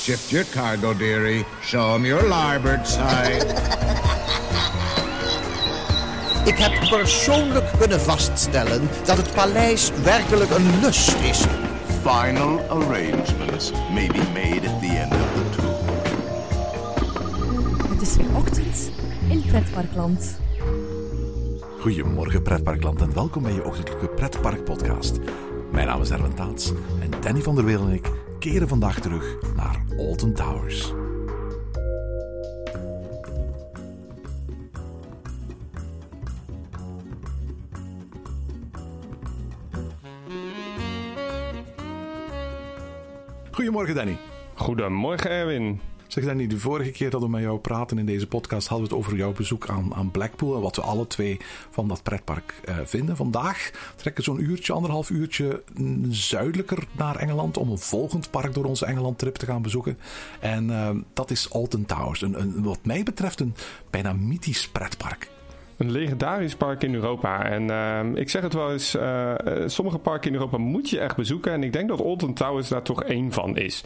Shift your cargo, dearie. Show 'em your larboard side. Ik heb persoonlijk kunnen vaststellen dat het paleis werkelijk een lust is. Final arrangements may be made at the end of the tour. Het is weer ochtend in Pretparkland. Goedemorgen pretparkland en welkom bij je ochtendelijke pretparkpodcast. Mijn naam is Erwin Taats en Danny van der Weel en ik keren vandaag terug naar Alton Towers. Goedemorgen Danny. Goedemorgen Erwin. Zeg Danny, de vorige keer dat we met jou praten in deze podcast hadden we het over jouw bezoek aan, aan Blackpool en wat we alle twee van dat pretpark eh, vinden. Vandaag trekken we zo'n uurtje, anderhalf uurtje mm, zuidelijker naar Engeland om een volgend park door onze Engeland-trip te gaan bezoeken. En eh, dat is Alton Towers, een, een, wat mij betreft een bijna mythisch pretpark. Een legendarisch park in Europa. En uh, ik zeg het wel eens, uh, sommige parken in Europa moet je echt bezoeken. En ik denk dat Alton Towers daar toch één van is.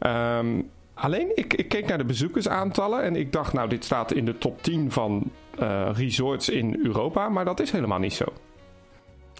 Um, alleen, ik, ik, keek naar de bezoekersaantallen en ik dacht, nou, dit staat in de top 10 van uh, resorts in Europa. Maar dat is helemaal niet zo.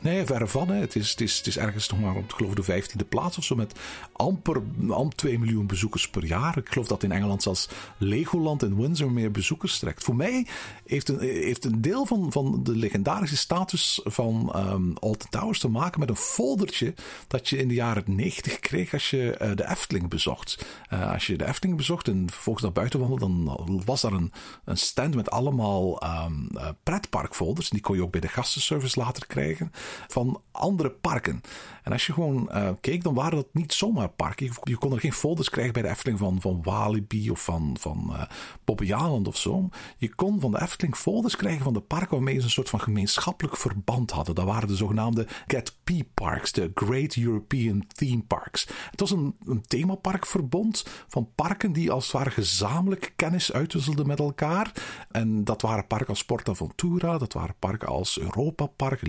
Nee, verre van. Hè. Het, is, het, is, het is ergens nog maar, ik geloof, de vijftiende plaats of zo. Met amper, amper 2 miljoen bezoekers per jaar. Ik geloof dat in Engeland zelfs Legoland en Windsor meer bezoekers trekt. Voor mij heeft een, heeft een deel van, van de legendarische status van um, Alton Towers te maken met een foldertje dat je in de jaren 90 kreeg als je uh, de Efteling bezocht. Uh, als je de Efteling bezocht en vervolgens naar buiten wandelde, dan was daar een, een stand met allemaal um, uh, pretparkfolders. Die kon je ook bij de gastenservice later krijgen van andere parken. En als je gewoon uh, keek, dan waren dat niet zomaar parken. Je kon er geen folders krijgen bij de Efteling van, van Walibi of van, van uh, of zo. Je kon van de Efteling folders krijgen van de parken waarmee ze een soort van gemeenschappelijk verband hadden. Dat waren de zogenaamde Get P Parks, de Great European Theme Parks. Het was een, themaparkverbond van parken die als het ware gezamenlijk kennis uitwisselden met elkaar. En dat waren parken als PortAventura, dat waren parken als Europa Park,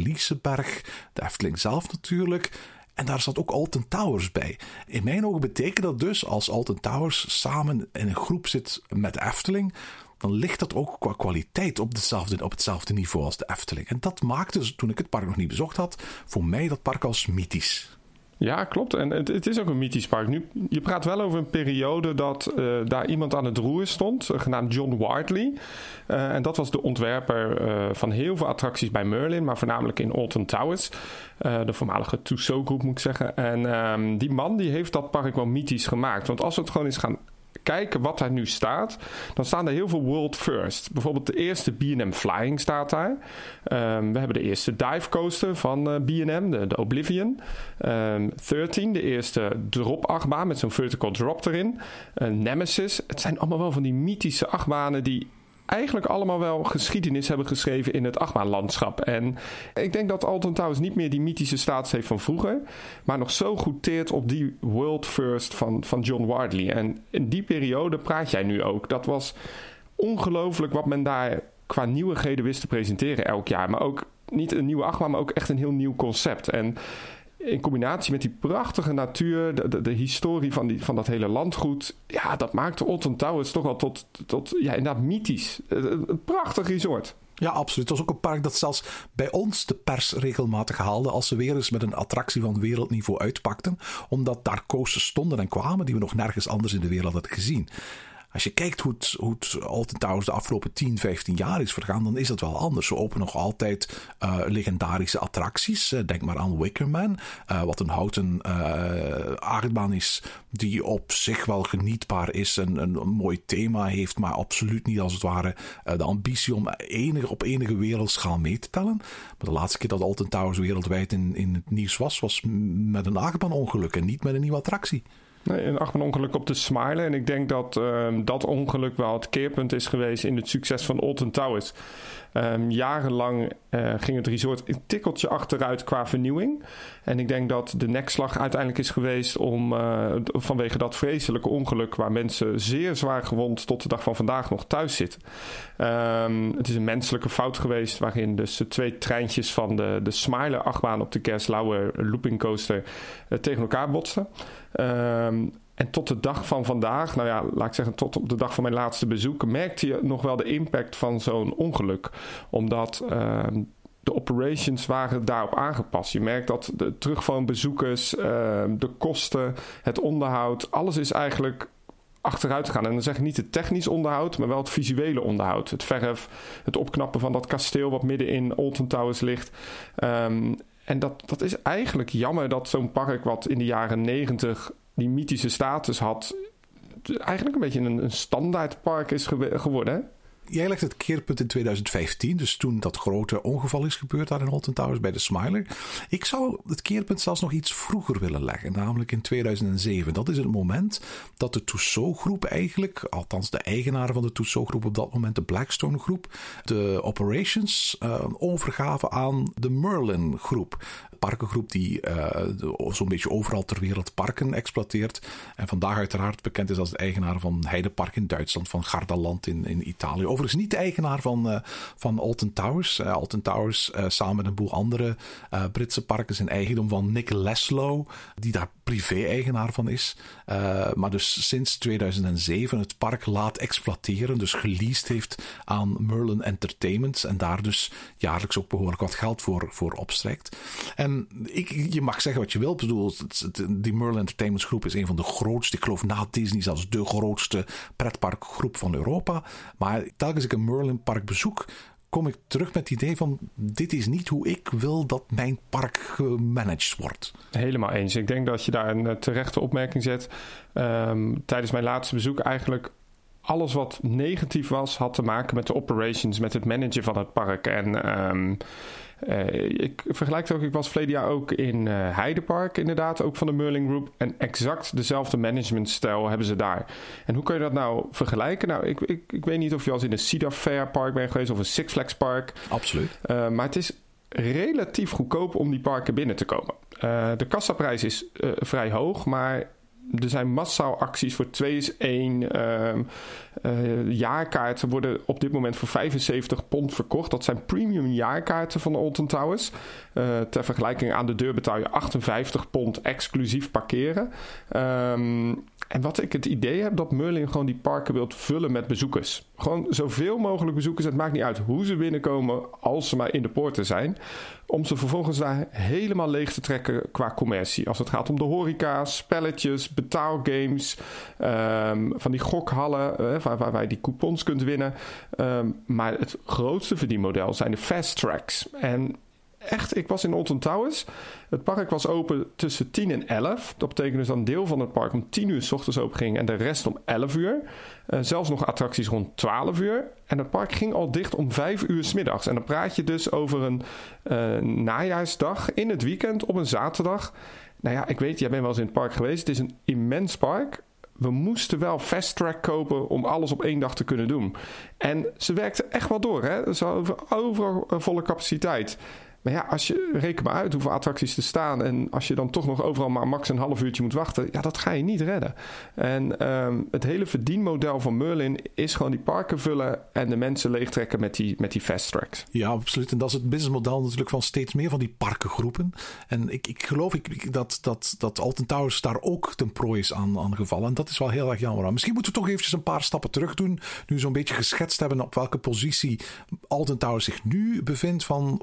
De Efteling zelf natuurlijk. En daar zat ook Alton Towers bij. In mijn ogen betekent dat dus als Alton Towers samen in een groep zit met Efteling, dan ligt dat ook qua kwaliteit op, dezelfde, op hetzelfde niveau als de Efteling. En dat maakte, toen ik het park nog niet bezocht had, voor mij dat park als mythisch. Ja, klopt. En het, het, is ook een mythisch park. Nu, je praat wel over een periode dat uh, daar iemand aan het roer stond, genaamd John Wardley. Uh, en dat was de ontwerper van heel veel attracties bij Merlin, maar voornamelijk in Alton Towers. de voormalige Tussaud-groep moet ik zeggen. En um, die man die heeft dat park wel mythisch gemaakt. Want als we het gewoon eens gaan kijken wat daar nu staat, dan staan er heel veel world first. Bijvoorbeeld de eerste B&M Flying staat daar. Um, we hebben de eerste dive coaster van uh, B&M, de, Oblivion. Um, 13, de eerste drop achtbaan met zo'n vertical drop erin. Uh, Nemesis. Het zijn allemaal wel van die mythische achtbanen die eigenlijk allemaal wel geschiedenis hebben geschreven in het achtbaanlandschap. En ik denk dat Alton Towers niet meer die mythische status heeft van vroeger, maar nog zo goed teert op die world first van, van John Wardley. En in die periode praat jij nu ook. Dat was ongelooflijk wat men daar qua nieuwigheden wist te presenteren elk jaar. Maar ook niet een nieuwe achtbaan, maar ook echt een heel nieuw concept. En in combinatie met die prachtige natuur, de, de, historie van, die, van dat hele landgoed. Ja, dat maakte Alton Towers toch wel tot, tot ja, inderdaad mythisch. Een prachtig resort. Ja, absoluut. Het was ook een park dat zelfs bij ons de pers regelmatig haalde als ze weer eens met een attractie van wereldniveau uitpakten. Omdat daar coasters stonden en kwamen die we nog nergens anders in de wereld hadden gezien. Als je kijkt hoe het, hoe Alton Towers de afgelopen 10, 15 jaar is vergaan, dan is dat wel anders. We openen nog altijd uh, legendarische attracties. Uh, denk maar aan Wickerman, uh, wat een houten aardbaan is die op zich wel genietbaar is en een, mooi thema heeft, maar absoluut niet als het ware de ambitie om op enige wereldschaal mee te tellen. Maar de laatste keer dat Alton Towers wereldwijd in, in het nieuws was, was met een achtbaanongeluk en niet met een nieuwe attractie. Nee, een achtbaanongeluk op de Smile. En ik denk dat um, dat ongeluk wel het keerpunt is geweest in het succes van Alton Towers. Um, jarenlang uh, ging het resort een tikkeltje achteruit qua vernieuwing. En ik denk dat de nekslag uiteindelijk is geweest om uh, vanwege dat vreselijke ongeluk waar mensen zeer zwaar gewond tot de dag van vandaag nog thuis zitten. Um, het is een menselijke fout geweest waarin dus de twee treintjes van de, de Smiler achtbaan op de Kerslauer looping coaster uh, tegen elkaar botsten. Um, En tot de dag van vandaag, nou ja, laat ik zeggen, tot op de dag van mijn laatste bezoek, merkte je nog wel de impact van zo'n ongeluk. Omdat ehm, de operations waren daarop aangepast. Je merkt dat de terugvalbezoekers, ehm, de kosten, het onderhoud, alles is eigenlijk achteruit gegaan. En dan zeg ik niet het technisch onderhoud, maar wel het visuele onderhoud. Het verf, het opknappen van dat kasteel wat midden in Alton Towers ligt. Ehm, en dat, dat is eigenlijk jammer dat zo'n park wat in de jaren negentig die mythische status had, eigenlijk een beetje een, een standaard park is geworden. Hè? Jij legt het keerpunt in 2015, dus toen dat grote ongeval is gebeurd daar in Holton Towers bij de Smiler. Ik zou het keerpunt zelfs nog iets vroeger willen leggen, namelijk in 2007. Dat is het moment dat de Tussaud-groep eigenlijk, althans de eigenaren van de Tussaud-groep op dat moment, de Blackstone-groep, de operations uh, overgaven aan de Merlin-groep parkengroep die uh, zo'n beetje overal ter wereld parken exploiteert. En vandaag uiteraard bekend is als de eigenaar van Heidepark in Duitsland, van Gardaland in, in Italië. Overigens niet de eigenaar van, uh, van Alton Towers. Uh, Alton Towers samen met een boel andere Britse parken zijn eigendom van Nick Leslow, die daar privé-eigenaar van is. maar dus sinds 2007 het park laat exploiteren, dus geleased heeft aan Merlin Entertainment en daar dus jaarlijks ook behoorlijk wat geld voor, voor opstrijkt. En ik, je mag zeggen wat je wilt. bedoel, die Merlin Entertainment Groep is een van de grootste, ik geloof na Disney zelfs de grootste pretparkgroep van Europa. Maar telkens ik een Merlin park bezoek, kom ik terug met het idee van dit is niet hoe ik wil dat mijn park gemanaged wordt. Helemaal eens. Ik denk dat je daar een eh, terechte opmerking zet. Um, tijdens mijn laatste bezoek eigenlijk alles wat negatief was, had te maken met de operations, met het managen van het park. En uh, ik vergelijk het ook, ik was verleden jaar ook in uh, Heidepark inderdaad, ook van de Merlin Group. En exact dezelfde managementstijl hebben ze daar. En hoe kun je dat nou vergelijken? Nou, ik, ik, ik weet niet of je als in een Cedar Fair park bent geweest of een Six Flags park. Absoluut. Uh, maar het is relatief goedkoop om die parken binnen te komen. de kassaprijs is vrij hoog, maar er zijn massaal acties voor 2 is 1. Uh, uh, jaarkaarten worden op dit moment voor 75 pond verkocht. Dat zijn premium jaarkaarten van de Alton Towers. Uh, ter vergelijking aan de deur betaal je 58 pond exclusief parkeren. Um, en wat ik het idee heb dat Merlin gewoon die parken wilt vullen met bezoekers. Gewoon zoveel mogelijk bezoekers. Het maakt niet uit hoe ze binnenkomen als ze maar in de poorten zijn. Om ze vervolgens daar helemaal leeg te trekken qua commercie. Als het gaat om de horeca, spelletjes, betaalgames, um, van die gokhallen uh, waar, waar, wij die coupons kunt winnen. Um, maar het grootste verdienmodel zijn de fast tracks. En echt, ik was in Alton Towers. Het park was open tussen 10 en 11. Dat betekent dus dat een deel van het park om 10 uur s ochtends open ging en de rest om 11 uur. Uh, zelfs nog attracties rond 12 uur. En het park ging al dicht om 5 uur s middags. En dan praat je dus over een uh, najaarsdag in het weekend op een zaterdag. Nou ja, ik weet, jij bent wel eens in het park geweest. Het is een immens park we moesten wel fast track kopen om alles op één dag te kunnen doen. En ze werkte echt wel door. Hè? Ze overal volle capaciteit. Maar ja, als je reken maar uit hoeveel attracties er staan. En als je dan toch nog overal maar max een half uurtje moet wachten. Ja, dat ga je niet redden. En um, het hele verdienmodel van Merlin is gewoon die parken vullen. En de mensen leegtrekken met die, met die fast tracks. Ja, absoluut. En dat is het businessmodel natuurlijk van steeds meer van die parkengroepen. En ik, ik geloof ik, dat, dat, dat Alton Towers daar ook ten prooi is aan, aan gevallen. En dat is wel heel erg jammer. Misschien moeten we toch eventjes een paar stappen terug doen. Nu zo'n beetje geschetst hebben op welke positie Alton Towers zich nu bevindt. Van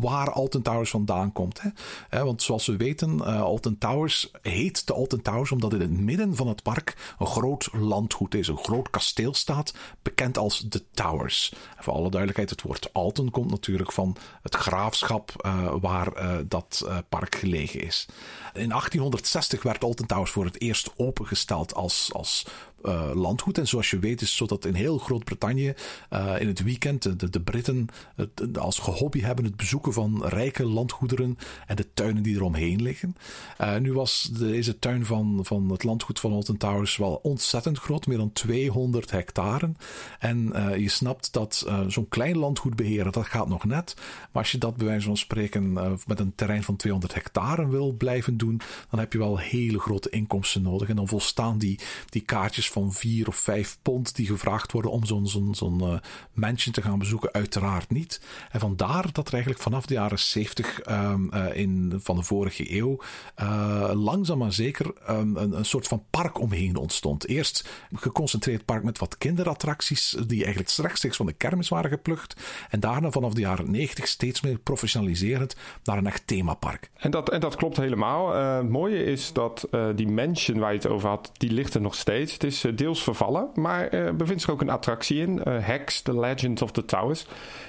waar waar Alton Towers vandaan komt. Hè? want zoals we weten, uh, Alton Towers heet de Alton Towers omdat in het midden van het park een groot landgoed is, een groot kasteel staat, bekend als de Towers. voor alle duidelijkheid, het woord Alton komt natuurlijk van het graafschap uh, waar uh, dat park gelegen is. In 1860 werd Alton Towers voor het eerst opengesteld als, als uh, landgoed. En zoals je weet is zo dat in heel Groot-Brittannië uh, in het weekend de, de Britten het, als hobby hebben het bezoeken van rijke landgoederen en de tuinen die eromheen liggen. Uh, nu was deze tuin van, van het landgoed van Alton Towers wel ontzettend groot, meer dan 200 hectare. En je snapt dat zo'n klein landgoed beheren, dat gaat nog net. Maar als je dat bij wijze van spreken met een terrein van 200 hectare wil blijven doen, dan heb je wel hele grote inkomsten nodig. En dan volstaan die, die kaartjes van vier of vijf pond die gevraagd worden om zo'n zo'n uh, mansion te gaan bezoeken. Uiteraard niet. En vandaar dat er eigenlijk vanaf de jaren 70 um, uh, in, van de vorige eeuw uh, langzaam maar zeker um, een, een, soort van park omheen ontstond. Eerst een geconcentreerd park met wat kinderattracties die eigenlijk rechtstreeks van de kermis waren geplukt. En daarna vanaf de jaren 90 steeds meer professionaliserend naar een echt themapark. En dat, en dat klopt helemaal. Het mooie is dat die mansion waar je het over had, die ligt er nog steeds. Het is uh, deels vervallen, maar er bevindt zich ook een attractie in. Hex, The Legend of the Towers.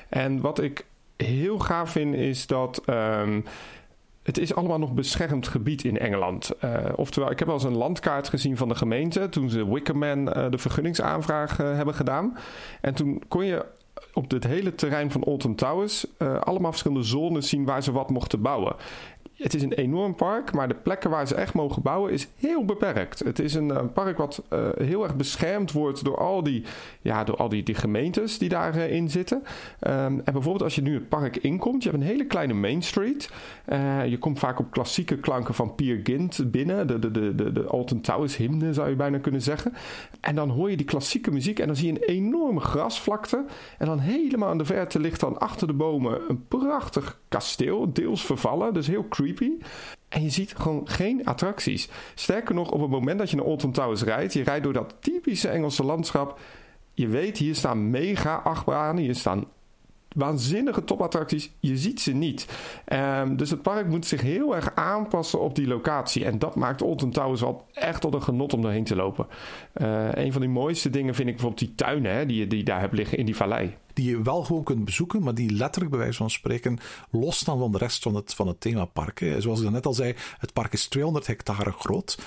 En wat ik heel gaaf vind is dat... Um, het is allemaal nog beschermd gebied in Engeland. Oftewel, ik heb wel eens een landkaart gezien van de gemeente toen ze Wickerman de vergunningsaanvraag hebben gedaan. En toen kon je op dit hele terrein van Alton Towers allemaal verschillende zones zien waar ze wat mochten bouwen het is een enorm park, maar de plekken waar ze echt mogen bouwen is heel beperkt. Het is een, een park wat uh, heel erg beschermd wordt door al die, ja, door al die, gemeentes die daarin uh, zitten. Um, en bijvoorbeeld als je nu het park inkomt, je hebt een hele kleine Main Street. Je komt vaak op klassieke klanken van Peer Gynt binnen, de, de, de, de, de Alton Towers hymne zou je bijna kunnen zeggen. En dan hoor je die klassieke muziek en dan zie je een enorme grasvlakte. En dan helemaal in de verte ligt dan achter de bomen een prachtig kasteel, deels vervallen, dus heel creepy En je ziet gewoon geen attracties. Sterker nog, op het moment dat je naar Alton Towers rijdt, je rijdt door dat typische Engelse landschap. Je weet, hier staan mega achtbanen, hier staan waanzinnige topattracties. Je ziet ze niet. Um, dus het park moet zich heel erg aanpassen op die locatie. En dat maakt Alton Towers al echt tot een genot om doorheen te lopen. Uh, een van de mooiste dingen vind ik bijvoorbeeld die tuinen hè, die je die daar hebt liggen in die vallei die je wel gewoon kunt bezoeken, maar die letterlijk bij wijze van spreken losstaan van de rest van het, van het themapark. Zoals ik net al zei, het park is 200 hectare groot.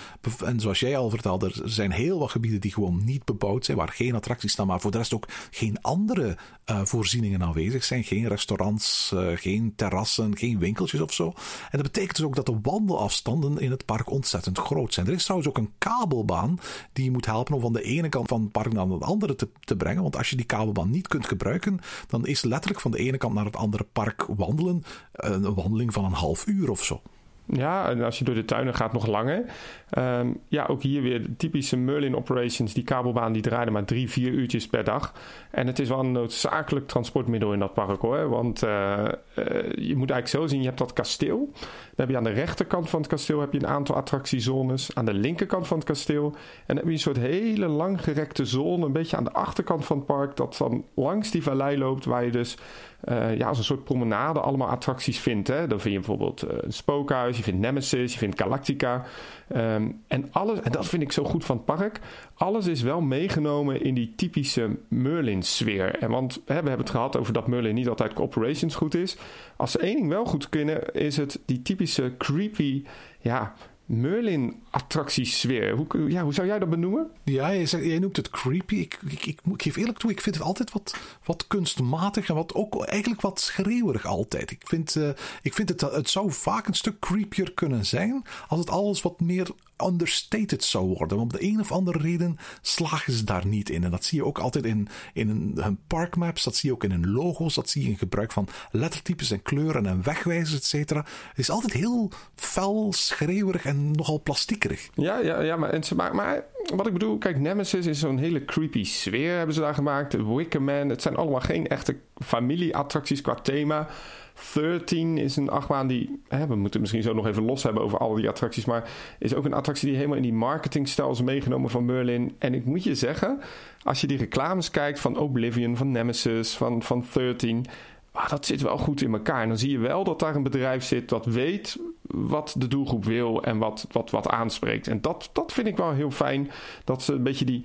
En zoals jij al vertelde, er zijn heel wat gebieden die gewoon niet bebouwd zijn, waar geen attracties staan, maar voor de rest ook geen andere uh, voorzieningen aanwezig zijn. Geen restaurants, uh, geen terrassen, geen winkeltjes of zo. En dat betekent dus ook dat de wandelafstanden in het park ontzettend groot zijn. Er is trouwens ook een kabelbaan die je moet helpen om van de ene kant van het park naar de andere te, te brengen. Want als je die kabelbaan niet kunt gebruiken, dan is letterlijk van de ene kant naar het andere park wandelen een wandeling van een half uur of zo. Ja, en als je door de tuinen gaat, nog langer. Um, ja, ook hier weer typische Merlin Operations. Die kabelbaan die draaide maar drie, vier uurtjes per dag. En het is wel een noodzakelijk transportmiddel in dat park hoor. Want uh, uh, je moet eigenlijk zo zien, je hebt dat kasteel. Dan heb je aan de rechterkant van het kasteel heb je een aantal attractiezones. Aan de linkerkant van het kasteel. En dan heb je een soort hele langgerekte zone. Een beetje aan de achterkant van het park. Dat dan langs die vallei loopt. Waar je dus uh, ja, als een soort promenade allemaal attracties vindt. Hè. Dan vind je bijvoorbeeld een spookhuis. Je vindt Nemesis. Je vindt Galactica. Um, en, alles, en dat vind ik zo goed van het park. Alles is wel meegenomen in die typische Merlin-sfeer. En want hè, we hebben het gehad over dat Merlin niet altijd cooperations goed is. Als ze één ding wel goed kunnen, is het die typische creepy, ja, Merlin-attractiesfeer. Hoe, ja, hoe zou jij dat benoemen? Ja, jij, noemt het creepy. Ik, ik, ik, ik, geef eerlijk toe, ik vind het altijd wat, wat kunstmatig en wat ook eigenlijk wat schreeuwerig altijd. Ik vind, uh, ik vind het, het zou vaak een stuk creepier kunnen zijn als het alles wat meer understated zou worden. Om de een of andere reden slagen ze daar niet in. En dat zie je ook altijd in, in hun parkmaps, dat zie je ook in hun logo's, dat zie je in gebruik van lettertypes en kleuren en wegwijzers, et cetera. Het is altijd heel fel, schreeuwerig en nogal plastiekerig. Ja, ja, ja maar, en ze, maar, maar wat ik bedoel, kijk, Nemesis is zo'n hele creepy sfeer hebben ze daar gemaakt. Wickerman, het zijn allemaal geen echte familieattracties qua thema. 13 is een achtbaan die. Hè, we moeten misschien zo nog even los hebben over al die attracties. Maar is ook een attractie die helemaal in die marketingstijl is meegenomen van Merlin. En ik moet je zeggen, als je die reclames kijkt van Oblivion, van Nemesis, van, van 13. Ah, dat zit wel goed in elkaar. En dan zie je wel dat daar een bedrijf zit dat weet wat de doelgroep wil en wat, wat, wat aanspreekt. En dat, dat vind ik wel heel fijn. Dat ze een beetje die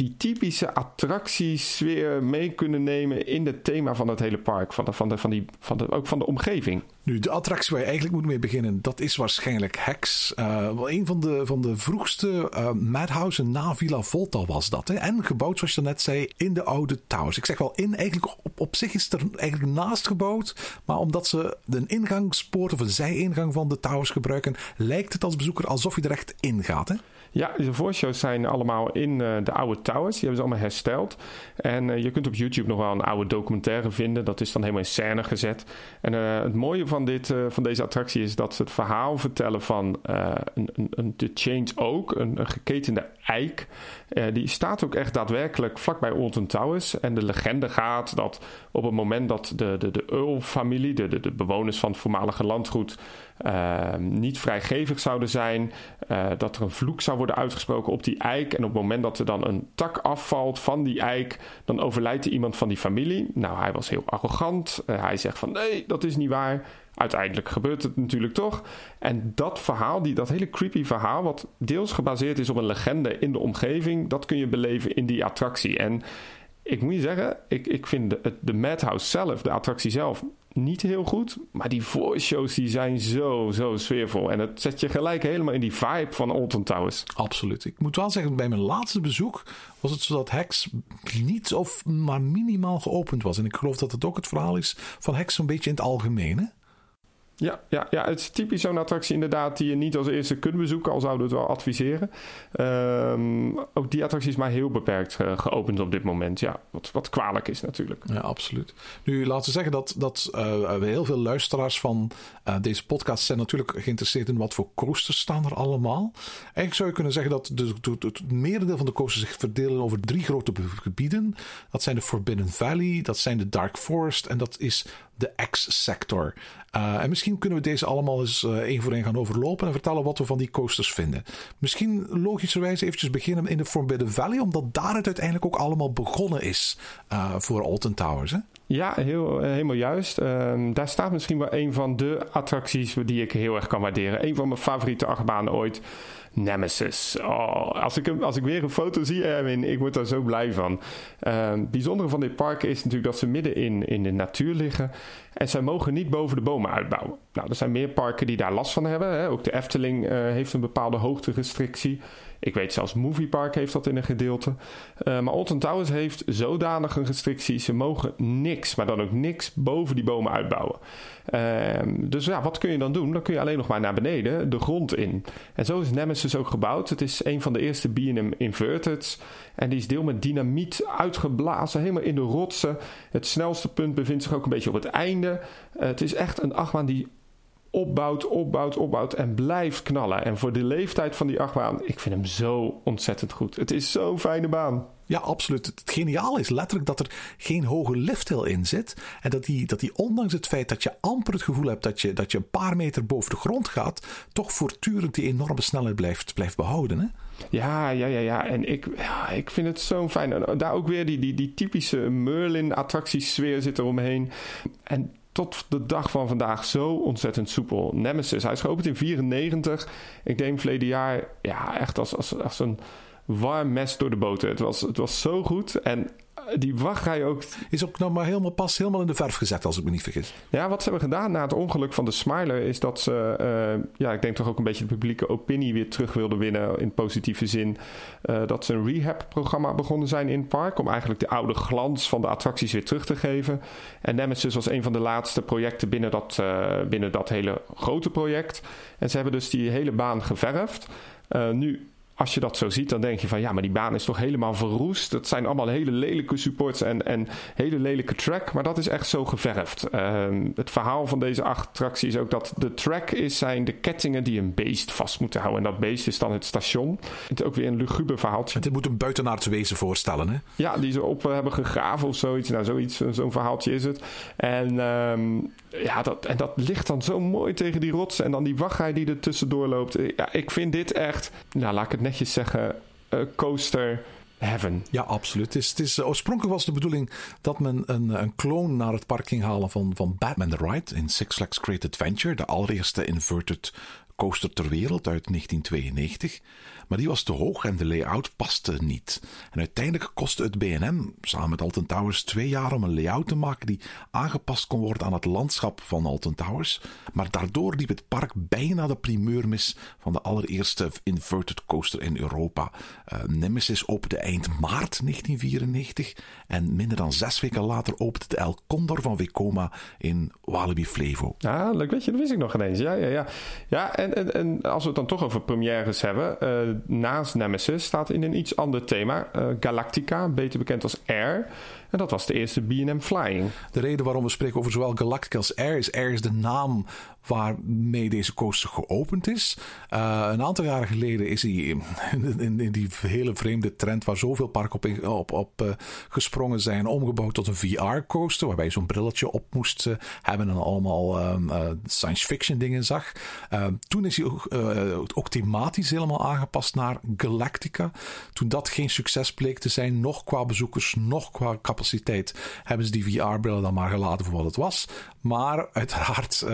die typische attractiesfeer mee kunnen nemen in het thema van het hele park. Van de, van de, van die, van de, ook van de omgeving. Nu, de attractie waar je eigenlijk moet mee beginnen, dat is waarschijnlijk Hex. Uh, een van de, van de vroegste uh, Madhouse na Villa Volta was dat. Hè? En gebouwd, zoals je net zei, in de oude towers. Ik zeg wel in, eigenlijk op, op zich is er eigenlijk naast gebouwd. Maar omdat ze een ingangspoort of een zijingang van de towers gebruiken, lijkt het als bezoeker alsof je er echt in gaat. Hè? Ja, de voorshows zijn allemaal in eh, de oude towers. Die hebben ze allemaal hersteld. En eh, je kunt op YouTube nog wel een oude documentaire vinden. Dat is dan helemaal in scène gezet. En eh, het mooie van, dit, van deze attractie is dat ze het verhaal vertellen van een, een, de Change een, een geketende eik. die staat ook echt daadwerkelijk vlakbij Alton Towers. En de legende gaat dat op het moment dat de, de, de Earl-familie, de, de, de bewoners van het voormalige landgoed, niet vrijgevig zouden zijn, dat er een vloek zou worden uitgesproken op die eik. En op het moment dat er dan een tak afvalt van die eik, dan overlijdt er iemand van die familie. Nou, hij was heel arrogant. Uh, hij zegt van nee, dat is niet waar. Uiteindelijk gebeurt het natuurlijk toch. En dat verhaal, die, dat hele creepy verhaal, wat deels gebaseerd is op een legende in de omgeving, dat kun je beleven in die attractie. En ik moet je zeggen, ik, ik vind de, de Madhouse zelf, de attractie zelf, niet heel goed. Maar die voice die zijn zo, zo sfeervol. En het zet je gelijk helemaal in die vibe van Alton Towers. Absoluut. Ik moet wel zeggen, bij mijn laatste bezoek was het zo dat Hex niet of maar minimaal geopend was. En ik geloof dat het ook het verhaal is van Hex een beetje in het algemeen. Ja, ja, ja, het is typisch zo'n attractie inderdaad die je niet als eerste kunt bezoeken, al zouden we het wel adviseren. Um, ook die attractie is maar heel beperkt uh, geopend op dit moment. Ja, wat, wat kwalijk is natuurlijk. Ja, absoluut. Nu, laten we zeggen dat, dat uh, heel veel luisteraars van uh, deze podcast zijn natuurlijk geïnteresseerd in wat voor coasters staan er allemaal. Eigenlijk zou je kunnen zeggen dat de, de, het merendeel van de coasters zich verdelen over drie grote gebieden. Dat zijn de Forbidden Valley, dat zijn de Dark Forest en dat is de X-sector. Uh, en misschien kunnen we deze allemaal eens uh, één voor één gaan overlopen en vertellen wat we van die coasters vinden. Misschien logischerwijs eventjes beginnen in de Forbidden Valley, omdat daar het uiteindelijk ook allemaal begonnen is uh, voor Alton Towers. Hè? Ja, heel, helemaal juist. Ehm, daar staat misschien wel een van de attracties die ik heel erg kan waarderen. Een van mijn favoriete achtbanen ooit. Nemesis. Oh, als, ik als ik weer een foto zie, Erwin, ik word daar zo blij van. Uh, het bijzondere van dit park is natuurlijk dat ze midden in, in de natuur liggen. En zij mogen niet boven de bomen uitbouwen. Nou, er zijn meer parken die daar last van hebben. Hè. Ook de Efteling uh, heeft een bepaalde hoogterestrictie. Ik weet zelfs Movie Park heeft dat in een gedeelte. Uh, maar Alton Towers heeft zodanig een restrictie. Ze mogen niks, maar dan ook niks boven die bomen uitbouwen. Uh, dus ja, wat kun je dan doen? Dan kun je alleen nog maar naar beneden, de grond in. En zo is Nemesis ook gebouwd. Het is een van de eerste B&M Inverted. En die is deel met dynamiet uitgeblazen, helemaal in de rotsen. Het snelste punt bevindt zich ook een beetje op het einde. Uh, het is echt een achtbaan die opbouwt, opbouwt, opbouwt en blijft knallen. En voor de leeftijd van die achtbaan, ik vind hem zo ontzettend goed. Het is zo'n fijne baan. Ja, absoluut. Het geniaal is letterlijk dat er geen hoge lifthill in zit. En dat die, dat die ondanks het feit dat je amper het gevoel hebt dat je, dat je een paar meter boven de grond gaat, toch voortdurend die enorme snelheid blijft, blijft behouden. Hè? Ja, ja, ja, ja. En ik, ja, ik vind het zo fijn. En daar ook weer die, die, die typische Merlin-attractiesfeer zit eromheen. En tot de dag van vandaag zo ontzettend soepel. Nemesis, hij is geopend in 94. Ik denk verleden jaar, ja, echt als, als, als een warm mes door de boter. Het was, het was zo goed. En die wachtrij ook. Is ook nog maar helemaal pas helemaal in de verf gezet, als ik me niet vergis. Ja, wat ze hebben gedaan na het ongeluk van de Smiler is dat ze, uh, ja, ik denk toch ook een beetje de publieke opinie weer terug wilden winnen in positieve zin. Uh, dat ze een rehab-programma begonnen zijn in het park om eigenlijk de oude glans van de attracties weer terug te geven. En Nemesis was een van de laatste projecten binnen dat, uh, binnen dat hele grote project. En ze hebben dus die hele baan geverfd. nu als je dat zo ziet, dan denk je van ja, maar die baan is toch helemaal verroest. Dat zijn allemaal hele lelijke supports en, en hele lelijke track. Maar dat is echt zo geverfd. Ehm, het verhaal van deze attractie is ook dat de track is, zijn de kettingen die een beest vast moeten houden. En dat beest is dan het station. Het is ook weer een luguber verhaaltje. Het moet een buitenaards wezen voorstellen, hè? Ja, die ze op hebben gegraven of zoiets. Nou, zoiets, zo'n verhaaltje is het. En um, ja, dat, en dat ligt dan zo mooi tegen die rotsen. En dan die wachtrij die er tussendoor loopt. Ja, ik vind dit echt, nou laat ik het netjes zeggen, uh, coaster heaven. Ja, absoluut. Het is, is, oorspronkelijk was de bedoeling dat men een, een kloon naar het park ging halen van, van Batman the Ride in Six Flags Great Adventure. De allereerste inverted coaster ter wereld uit 1992. Maar die was te hoog en de layout paste niet. En uiteindelijk kostte het BNM samen met Alton Towers twee jaar om een layout te maken die aangepast kon worden aan het landschap van Alton Towers. Maar daardoor liep het park bijna de primeur mis van de allereerste inverted coaster in Europa. Uh, Nemesis opende eind maart 1994 en minder dan zes weken later opende de El Condor van Vekoma in Walibi Flevo. Ah, leuk weet je, dat wist ik nog ineens. Ja, ja, ja. Ja, en En, en, en als we het dan toch over premières hebben, eh, naast Nemesis staat in een iets ander thema eh, Galactica, beter bekend als Air. En dat was de eerste B&M Flying. De reden waarom we spreken over zowel Galactica als Air is Air is de naam waarmee deze coaster geopend is. Uh, een aantal jaren geleden is hij in, in, die hele vreemde trend waar zoveel parken op, op, uh, gesprongen zijn, omgebouwd tot een VR-coaster, waarbij je zo'n brilletje op moest uh, hebben en allemaal um, science fiction dingen zag. toen is hij ook, ook, thematisch helemaal aangepast naar Galactica. Toen dat geen succes bleek te zijn, nog qua bezoekers, nog qua capaciteit, hebben ze die VR-brillen dan maar gelaten voor wat het was. Maar uiteraard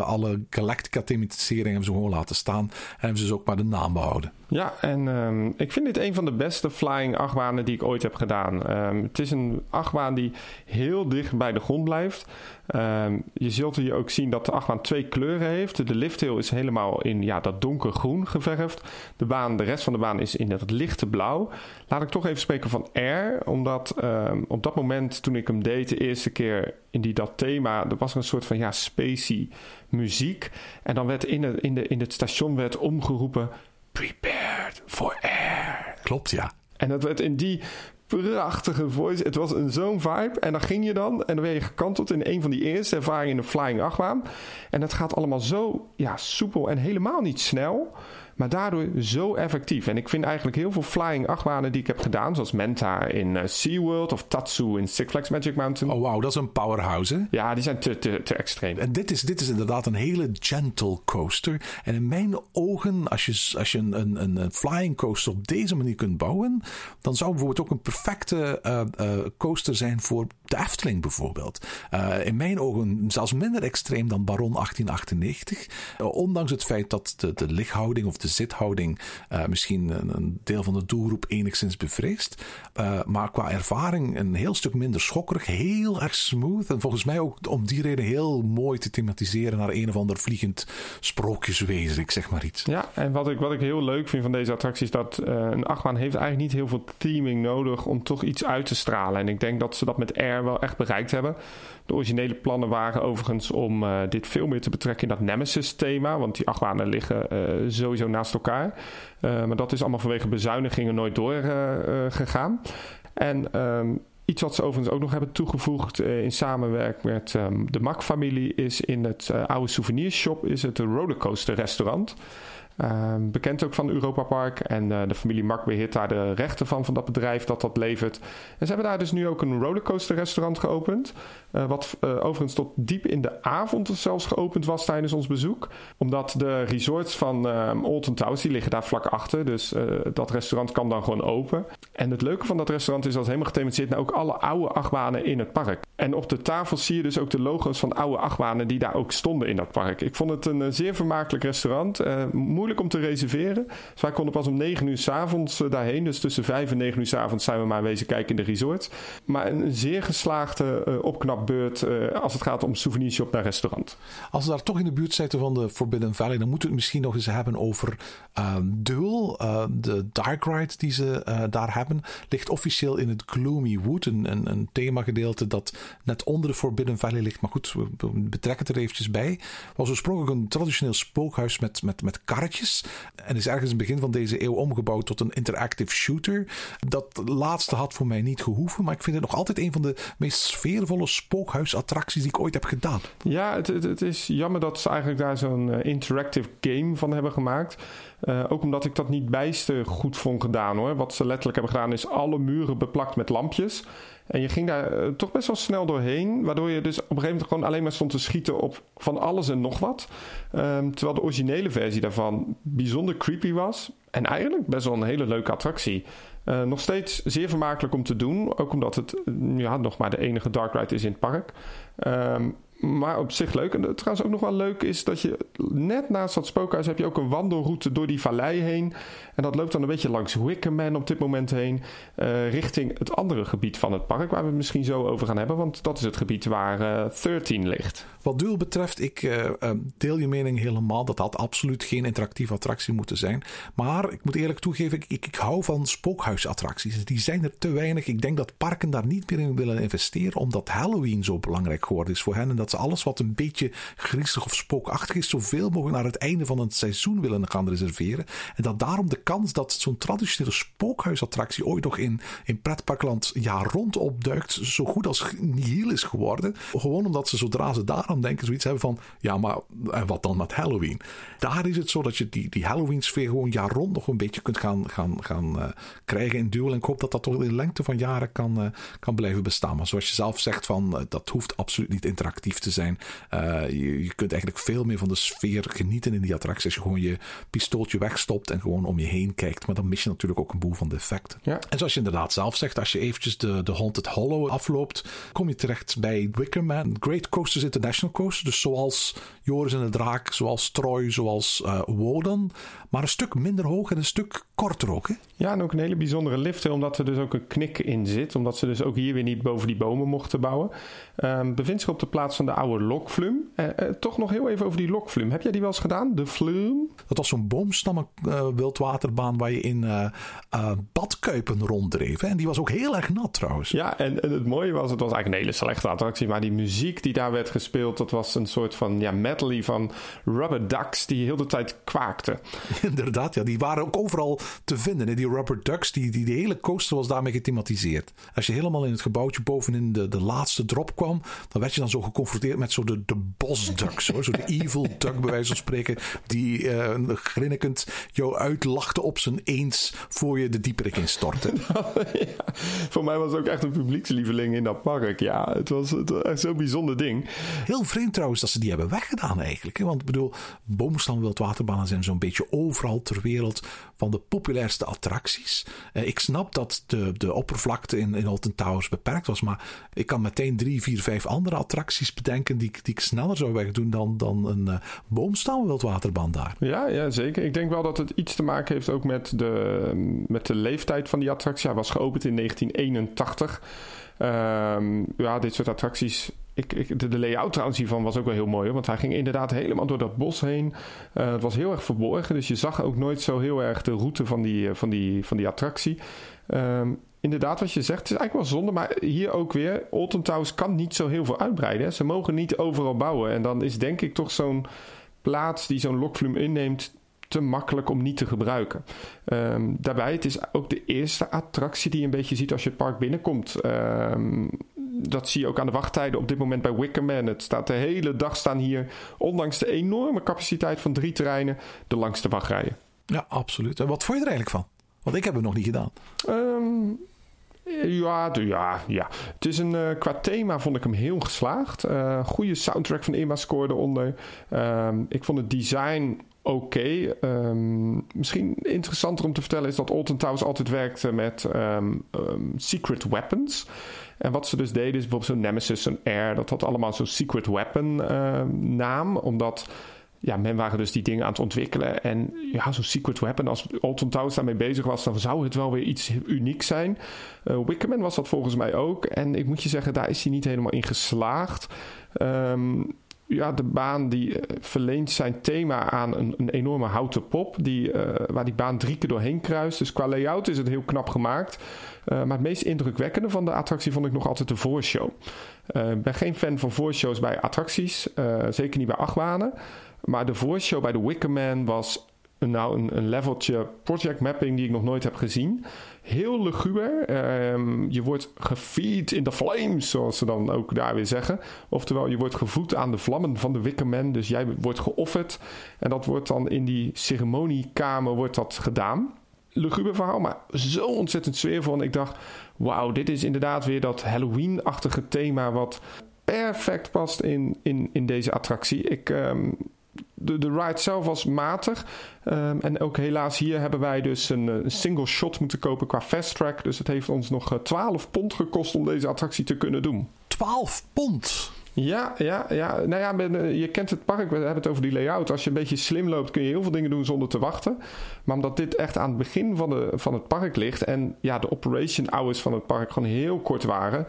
alle Galactica-thematisering hebben ze gewoon laten staan. En hebben ze dus ook maar de naam behouden. Ja, en um, ik vind dit een van de beste flying achtbanen die ik ooit heb gedaan. Um, het is een achtbaan die heel dicht bij de grond blijft. Um, je zult hier ook zien dat de achtbaan twee kleuren heeft. De liftheel is helemaal in ja, dat donkergroen geverfd. De, baan, de rest van de baan is in het lichte blauw. Laat ik toch even spreken van Air. Omdat op dat moment toen ik hem deed de eerste keer in die, dat thema... er was een soort van ja, spacey muziek. En dan werd in in, de, in het station werd omgeroepen... Prepared for air. Klopt, ja. En dat werd in die prachtige voice. Het was een zo'n vibe. En dan ging je dan en dan werd je gekanteld in een van die eerste ervaringen in de Flying achtbaan. En het gaat allemaal zo ja, soepel en helemaal niet snel. Maar daardoor zo effectief. En ik vind eigenlijk heel veel flying achtbanen die ik heb gedaan, zoals Menta in uh, SeaWorld of Tatsu in Six Flags Magic Mountain. Oh wow, dat is een powerhouse hè? Ja, die zijn te, te, te extreem. En dit is, dit is inderdaad een hele gentle coaster. En in mijn ogen, als je, als je een, een, een flying coaster op deze manier kunt bouwen, dan zou bijvoorbeeld ook een perfecte uh, uh, coaster zijn voor de Efteling bijvoorbeeld. in mijn ogen zelfs minder extreem dan Baron 1898. ondanks het feit dat de, de lichthouding of de zithouding uh, misschien een, deel van de doelgroep enigszins bevreesd. Uh, maar qua ervaring een heel stuk minder schokkerig, heel erg smooth. En volgens mij ook om die reden heel mooi te thematiseren naar een of ander vliegend sprookjeswezen, ik zeg maar iets. Ja, en wat ik, wat ik heel leuk vind van deze attractie is dat een achtbaan heeft eigenlijk niet heel veel theming nodig om toch iets uit te stralen. En ik denk dat ze dat met Air wel echt bereikt hebben. De originele plannen waren overigens om uh, dit veel meer te betrekken in dat Nemesis-thema. Want die achtbanen liggen uh, sowieso naast elkaar. Uh, maar dat is allemaal vanwege bezuinigingen nooit doorgegaan. en um, Iets wat ze overigens ook nog hebben toegevoegd in samenwerking met um, de Mac-familie is in het oude souvenirshop is het een rollercoaster restaurant. Uh, bekend ook van Europa Park. En uh, de familie Mak beheert daar de rechten van, van dat bedrijf dat dat levert. En ze hebben daar dus nu ook een rollercoaster restaurant geopend. Uh, wat uh, overigens tot diep in de avond zelfs geopend was tijdens ons bezoek. Omdat de resorts van Alton Towers, die liggen daar vlak achter. Dus dat restaurant kan dan gewoon open. En het leuke van dat restaurant is dat het helemaal gethematiseerd naar ook alle oude achtbanen in het park. En op de tafel zie je dus ook de logo's van oude achtbanen die daar ook stonden in dat park. Ik vond het een zeer vermakelijk restaurant moeilijk om te reserveren. Dus wij konden pas om 9 uur s'avonds uh, daarheen. Dus tussen 5 en 9 uur s'avonds zijn we maar wezen kijken in de resort. Maar een, zeer geslaagde uh, opknapbeurt uh, als het gaat om souvenirshop naar restaurant. Als we daar toch in de buurt zitten van de Forbidden Valley, dan moeten we het misschien nog eens hebben over Duel. de Dark Ride die ze daar hebben, ligt officieel in het Gloomy Wood. Een, een, een themagedeelte dat net onder de Forbidden Valley ligt. Maar goed, we betrekken het er eventjes bij. Was oorspronkelijk een traditioneel spookhuis met, met, met karretjes en is ergens in het begin van deze eeuw omgebouwd tot een interactive shooter. Dat laatste had voor mij niet gehoeven, maar ik vind het nog altijd een van de meest sfeervolle spookhuisattracties die ik ooit heb gedaan. Ja, het, het, is jammer dat ze eigenlijk daar zo'n uh, interactive game van hebben gemaakt. Uh, ook omdat ik dat niet bijster goed vond gedaan hoor. Wat ze letterlijk hebben gedaan is alle muren beplakt met lampjes. En je ging daar uh, toch best wel snel doorheen. Waardoor je dus op een gegeven moment gewoon alleen maar stond te schieten op van alles en nog wat. Um, terwijl de originele versie daarvan bijzonder creepy was. En eigenlijk best wel een hele leuke attractie. Uh, nog steeds zeer vermakelijk om te doen. Ook omdat het ja, nog maar de enige dark ride is in het park. Um, maar op zich leuk. En trouwens ook nog wel leuk is dat je net naast dat spookhuis heb je ook een wandelroute door die vallei heen. En dat loopt dan een beetje langs Wickerman op dit moment heen. Uh, richting het andere gebied van het park, waar we het misschien zo over gaan hebben. Want dat is het gebied waar uh, eh, 13 ligt. Wat Duel betreft, ik uh, deel je mening helemaal. Dat had absoluut geen interactieve attractie moeten zijn. Maar ik moet eerlijk toegeven, ik, ik, ik hou van spookhuisattracties. Die zijn er te weinig. Ik denk dat parken daar niet meer in willen investeren. Omdat Halloween zo belangrijk geworden is voor hen. En dat alles wat een beetje griezelig of spookachtig is, zoveel mogelijk naar het einde van het seizoen willen gaan reserveren. En dat daarom de kans dat zo'n traditionele spookhuisattractie ooit nog in, in pretparkland jaar rond opduikt, zo goed als nihil is geworden. Gewoon omdat ze zodra ze daaraan denken, zoiets hebben van, ja, maar en wat dan met Halloween? Daar is het zo dat je die, die Halloween-sfeer gewoon jaar rond nog een beetje kunt gaan, gaan, gaan uh, krijgen in duel. En ik hoop dat dat toch in lengte van jaren kan, uh, kan blijven bestaan. Maar zoals je zelf zegt, van, uh, dat hoeft absoluut niet interactief te zijn. Je, je, kunt eigenlijk veel meer van de sfeer genieten in die attractie. Als je gewoon je pistooltje wegstopt en gewoon om je heen kijkt. Maar dan mis je natuurlijk ook een boel van de effecten. Ja. En zoals je inderdaad zelf zegt, als je eventjes de, de Haunted Hollow afloopt, kom je terecht bij Wickerman. Great Coasters International Coaster. Dus zoals Joris en de Draak, zoals Troy, zoals uh, Woden. Maar een stuk minder hoog en een stuk korter ook. Hè? Ja, en ook een hele bijzondere lift, omdat er dus ook een knik in zit. Omdat ze dus ook hier weer niet boven die bomen mochten bouwen. Um, bevindt zich op de plaats van de oude lokflum. Uh, uh, toch nog heel even over die lokflum. Heb jij die wel eens gedaan? De flum? Dat was zo'n boomstammen uh, wildwaterbaan waar je in badkuipen ronddreef. Hè? En die was ook heel erg nat trouwens. Ja, en, en, het mooie was, het was eigenlijk een hele slechte attractie. Maar die muziek die daar werd gespeeld, dat was een soort van ja, medley van rubber ducks die heel de tijd kwaakten. Inderdaad, ja, die waren ook overal te vinden. Hè? Die rubber ducks, die, die, die hele coaster was daarmee gethematiseerd. Als je helemaal in het gebouwtje bovenin de, de laatste drop kwam, dan werd je dan zo geconfronteerd met zo de, de bosducks. Hoor. Zo de evil duck, bij wijze van spreken, die uh, grinnikend jou uitlachte op zijn eens voor je de dieperik instortte. ja, voor mij was het ook echt een publiekslieveling in dat park. Ja, het was, het was echt zo'n bijzonder ding. Heel vreemd trouwens dat ze die hebben weggedaan eigenlijk. Hè? Want ik bedoel, boomstam wildwaterbanen zijn zo'n beetje overal ter wereld van de populairste attracties. Uh, ik snap dat de, de oppervlakte in, in Alton Towers beperkt was, maar ik kan meteen drie, vier, vijf andere attracties bedenken die, die ik sneller zou wegdoen dan, dan een uh, boomstam wildwaterbaan daar. Ja, ja, zeker. Ik denk wel dat het iets te maken heeft ook met de, met de leeftijd van die attractie. Hij was geopend in 1981. Um, ja, dit soort attracties ik, ik, de, layout trouwens hiervan was ook wel heel mooi. Want hij ging inderdaad helemaal door dat bos heen. Uh, het was heel erg verborgen. Dus je zag ook nooit zo heel erg de route van die, van die, van die attractie. Um, inderdaad, wat je zegt, het is eigenlijk wel zonde. Maar hier ook weer, Alton Towers kan niet zo heel veel uitbreiden. Hè. Ze mogen niet overal bouwen. En dan is denk ik toch zo'n plaats die zo'n lokvloem inneemt te makkelijk om niet te gebruiken. Um, daarbij, het is ook de eerste attractie die je een beetje ziet als je het park binnenkomt. Um, dat zie je ook aan de wachttijden op dit moment bij Wickerman. Het staat de hele dag staan hier, ondanks de enorme capaciteit van drie terreinen, de langste wachtrijen. Ja, absoluut. En wat vond je er eigenlijk van? Want ik heb het nog niet gedaan. Um, ja, ja, ja. Het is een, uh, qua thema vond ik hem heel geslaagd. Uh, goede soundtrack van Emma scoorde eronder. Um, ik vond het design oké. Um, misschien interessanter om te vertellen is dat Alton Towers altijd werkte met um, secret weapons. En wat ze dus deden is bijvoorbeeld zo'n Nemesis, zo'n Air. Dat had allemaal zo'n secret weapon naam. Omdat ja, men waren dus die dingen aan het ontwikkelen. En ja, zo'n secret weapon, als Alton Towers daarmee bezig was, dan zou het wel weer iets unieks zijn. Uh, Wickerman was dat volgens mij ook. En ik moet je zeggen, daar is hij niet helemaal in geslaagd. Um, ja, de baan die uh, verleent zijn thema aan een, een enorme houten pop. Die, uh, waar die baan drie keer doorheen kruist. Dus qua layout is het heel knap gemaakt. Maar het meest indrukwekkende van de attractie vond ik nog altijd de voorshow. Ik ben geen fan van voorshows bij attracties. zeker niet bij achtbanen. Maar de voorshow bij de Wickerman was nou een, een leveltje project mapping die ik nog nooit heb gezien. Heel luguber. Um, je wordt gefeed in de flames, zoals ze dan ook daar weer zeggen. Oftewel, je wordt gevoed aan de vlammen van de Wickerman. Dus jij wordt geofferd. En dat wordt dan in die ceremoniekamer wordt dat gedaan. Luguber verhaal, maar zo ontzettend sfeervol. En ik dacht, wauw, dit is inderdaad weer dat Halloween-achtige thema... wat perfect past in, in, in deze attractie. Ik... Um, de, de ride zelf was matig. Um, en ook helaas hier hebben wij dus een, een, single shot moeten kopen qua fast track. Dus het heeft ons nog 12 pond gekost om deze attractie te kunnen doen. 12 pond? Ja, ja, ja. Nou ja, je kent het park, we hebben het over die layout. Als je een beetje slim loopt, kun je heel veel dingen doen zonder te wachten. Maar omdat dit echt aan het begin van, de, van het park ligt en ja, de operation hours van het park gewoon heel kort waren,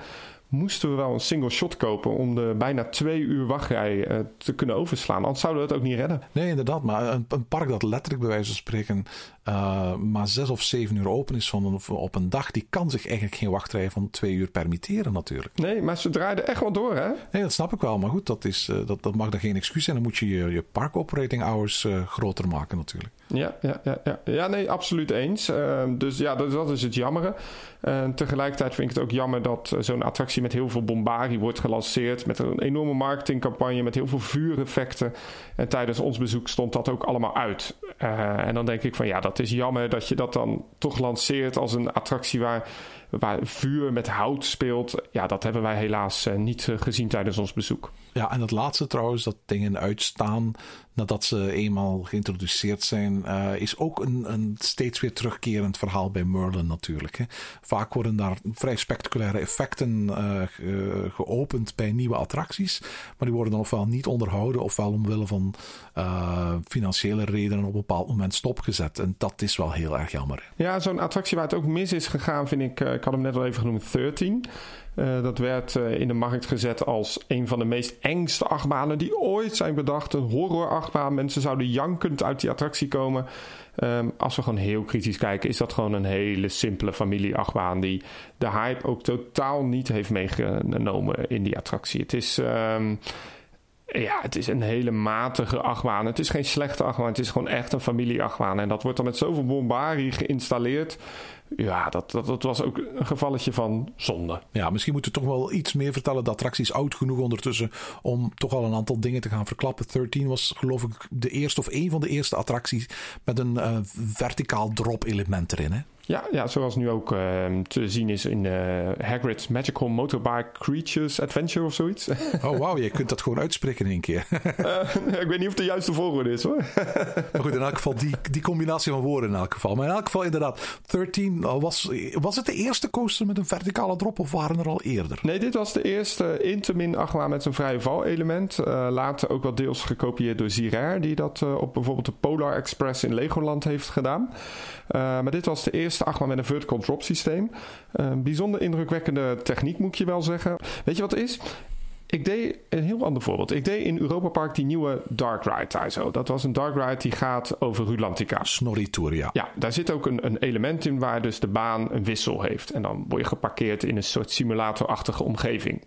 moesten we wel een single shot kopen om de bijna twee uur wachtrij uh, te kunnen overslaan. Anders zouden we het ook niet redden. Nee, inderdaad. Maar een, een park dat letterlijk bij wijze van spreken uh, maar zes of zeven uur open is van een, op een dag, die kan zich eigenlijk geen wachtrij van twee uur permitteren natuurlijk. Nee, maar ze draaiden echt wel door, hè? Nee, dat snap ik wel. Maar goed, dat, is, uh, dat, dat mag dan geen excuus zijn. Dan moet je je, je park operating hours groter maken natuurlijk. Ja, ja, ja, ja. ja nee, absoluut eens. Ehm, dus ja, dat, dat, is het jammere. En tegelijkertijd vind ik het ook jammer dat zo'n attractie met heel veel bombardie wordt gelanceerd. Met een enorme marketingcampagne, met heel veel vuureffecten. En tijdens ons bezoek stond dat ook allemaal uit. En dan denk ik van ja, dat is jammer dat je dat dan toch lanceert als een attractie waar waar vuur met hout speelt. Ja, dat hebben wij helaas uh, niet uh, gezien tijdens ons bezoek. Ja, en het laatste trouwens, dat dingen uitstaan nadat ze eenmaal geïntroduceerd zijn, uh, is ook een, een, steeds weer terugkerend verhaal bij Merlin natuurlijk. Hè. Vaak worden daar vrij spectaculaire effecten ge geopend bij nieuwe attracties, maar die worden dan ofwel niet onderhouden ofwel omwille van financiële redenen op een bepaald moment stopgezet. En dat is wel heel erg jammer. Ja, zo'n attractie waar het ook mis is gegaan, vind ik ik had hem net al even genoemd, 13. Uh, dat werd uh, in de markt gezet als een van de meest engste achtbanen die ooit zijn bedacht. Een horror-achtbaan. Mensen zouden jankend uit die attractie komen. Um, als we gewoon heel kritisch kijken, is dat gewoon een hele simpele familie-achtbaan die de hype ook totaal niet heeft meegenomen in die attractie. Het is. Um, ja, het is een hele matige achtbaan. Het is geen slechte achtbaan. Het is gewoon echt een familie-achtbaan. En dat wordt dan met zoveel bombardie geïnstalleerd. Ja, dat, dat, was ook een gevalletje van zonde. Ja, misschien moeten we toch wel iets meer vertellen. De attractie is oud genoeg ondertussen om toch al een aantal dingen te gaan verklappen. 13 was geloof ik de eerste of een van de eerste attracties met een uh, verticaal drop element erin. Hè? Ja, ja, zoals nu ook uh, te zien is in uh, Hagrid's Magical Motorbike Creatures Adventure of zoiets. oh, wauw, je kunt dat gewoon uitspreken in één keer. uh, ik weet niet of de juiste volgorde is hoor. maar goed, in elk geval die, die combinatie van woorden in elk geval. Maar in elk geval inderdaad, 13 was, was het de eerste coaster met een verticale drop of waren er al eerder? Nee, dit was de eerste Intamin achtbaan met een vrije val element. later ook wel deels gekopieerd door Zirair, die dat op bijvoorbeeld de Polar Express in Legoland heeft gedaan. maar dit was de eerste eerste achtbaan met een vertical drop systeem. Een bijzonder indrukwekkende techniek moet je wel zeggen. Weet je wat het is? Ik deed een heel ander voorbeeld. Ik deed in Europa Park die nieuwe Dark Ride daar zo. Dat was een Dark Ride die gaat over Rulantica. Snorri Tour, ja. Ja, daar zit ook een, een element in waar dus de baan een wissel heeft. En dan word je geparkeerd in een soort simulatorachtige omgeving.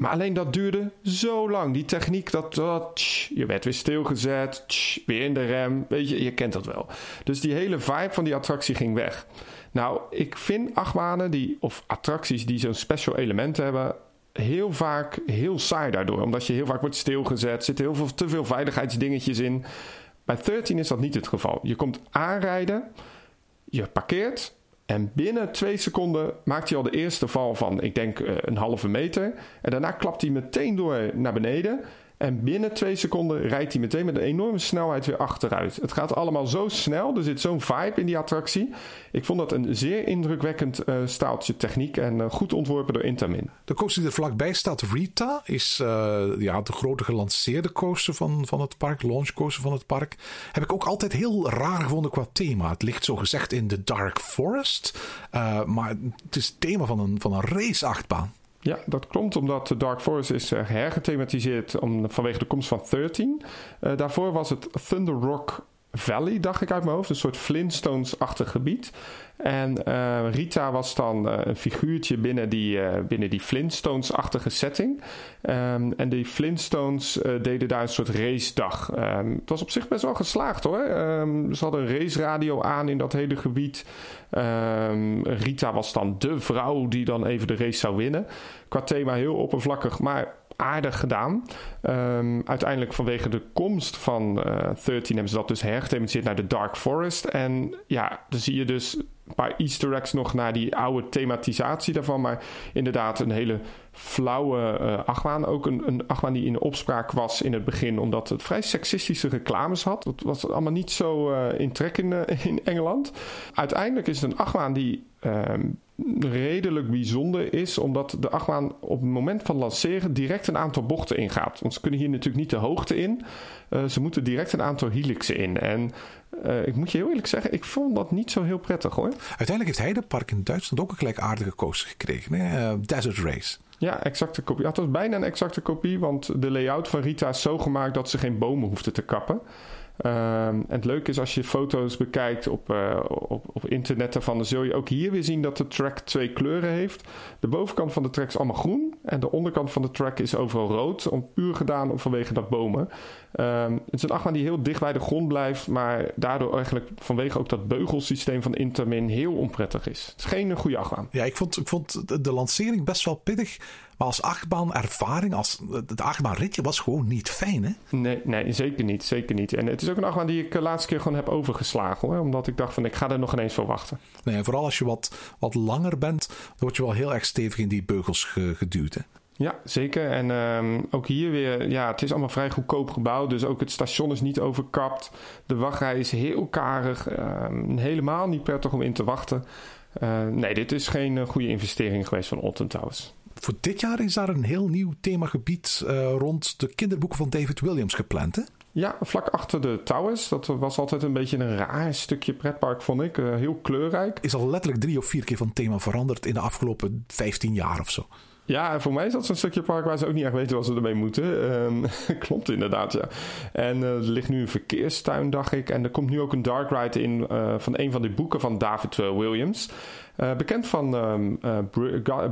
Maar alleen dat duurde zo lang. Die techniek, dat, je werd weer stilgezet, weer in de rem. Weet je, je kent dat wel. Dus die hele vibe van die attractie ging weg. Nou, ik vind achtbanen die, of attracties die zo'n special element hebben, heel vaak heel saai daardoor. Omdat je heel vaak wordt stilgezet, zitten heel veel te veel veiligheidsdingetjes in. Bij 13 is dat niet het geval. Je komt aanrijden, je parkeert en binnen twee seconden maakt hij al de eerste val van, ik denk, eh, een halve meter. En daarna klapt hij meteen door naar beneden. En binnen twee seconden rijdt hij meteen met een enorme snelheid weer achteruit. Het gaat allemaal zo snel. Er zit zo'n vibe in die attractie. Ik vond dat een zeer indrukwekkend uh, staaltje techniek en uh, goed ontworpen door Intamin. De coaster die er vlakbij staat, Rita, is uh, ja, de grote gelanceerde coaster van, van het park, launch coaster van het park. Heb ik ook altijd heel raar gevonden qua thema. Het ligt zo gezegd in de Dark Forest, maar het is het thema van een, van een raceachtbaan. Ja, dat klopt omdat de Dark Forest is uh, hergethematiseerd om, vanwege de komst van 13. Uh, daarvoor was het Thunder Rock Valley, dacht ik uit mijn hoofd. Een soort Flintstones-achtig gebied. En uh, Rita was dan uh, een figuurtje binnen die, uh, binnen die Flintstones-achtige setting. Um, en die Flintstones deden daar een soort racedag. Um, het was op zich best wel geslaagd hoor. Um, ze hadden een raceradio aan in dat hele gebied. Rita was dan de vrouw die dan even de race zou winnen. Qua thema heel oppervlakkig, maar aardig gedaan. Um, uiteindelijk vanwege de komst van uh, 13 hebben ze dat dus hergethematiseerd naar de Dark Forest. En ja, dan zie je dus een paar easter eggs nog naar die oude thematisatie daarvan. Maar inderdaad een hele flauwe uh. Ook een, een die in opspraak was in het begin... omdat het vrij seksistische reclames had. Dat was allemaal niet zo uh, in trek in, Engeland. Uiteindelijk is het een achtbaan die... Um, redelijk bijzonder is, omdat de achtbaan op het moment van lanceren direct een aantal bochten ingaat. Want ze kunnen hier natuurlijk niet de hoogte in. Uh, ze moeten direct een aantal helixen in. En uh, ik moet je heel eerlijk zeggen, ik vond dat niet zo heel prettig hoor. Uiteindelijk heeft Heidepark in Duitsland ook een gelijkaardige coaster gekregen, hè? Uh, Desert Race. Ja, exacte kopie. Ja, het was bijna een exacte kopie, want de layout van Rita is zo gemaakt dat ze geen bomen hoefde te kappen. Ehm, en het leuke is als je foto's bekijkt op, uh, op, op internet daarvan, dan zul je ook hier weer zien dat de track twee kleuren heeft. De bovenkant van de track is allemaal groen en de onderkant van de track is overal rood. Om, puur gedaan vanwege dat bomen. Um, het is een achtbaan die heel dicht bij de grond blijft, maar daardoor eigenlijk vanwege ook dat beugelsysteem van Intamin heel onprettig is. Het is geen goede achtbaan. Ja, ik vond, ik vond de lancering best wel pittig. Maar als achtbaan ervaring, als, de achtbaan ritje was gewoon niet fijn, hè? Nee, nee, zeker niet. Zeker niet. En het is ook een achtbaan die ik de eh, laatste keer gewoon heb overgeslagen, hoor. Omdat ik dacht van, ik ga er nog ineens voor wachten. Nee, vooral als je wat, wat langer bent, dan word je wel heel erg stevig in die beugels geduwd, hè? Ja, zeker. En um, ook hier weer, ja, het is allemaal vrij goedkoop gebouwd. Dus ook het station is niet overkapt. De wachtrij is heel karig. Um, helemaal niet prettig om in te wachten. Uh, nee, dit is geen uh, goede investering geweest van Alton Towers. Voor dit jaar is daar een heel nieuw themagebied uh, rond de kinderboeken van David Williams gepland, hè? Ja, vlak achter de Towers. Dat was altijd een beetje een raar stukje pretpark, vond ik. Heel kleurrijk. Is al letterlijk drie of vier keer van thema veranderd in de afgelopen 15 jaar of zo. Ja, voor mij is dat zo'n stukje park waar ze ook niet echt weten wat ze ermee moeten. Um, klopt inderdaad, ja. En uh, er ligt nu een verkeerstuin, dacht ik. En er komt nu ook een dark ride in uh, van een van die boeken van David Williams. Uh, bekend van um, uh,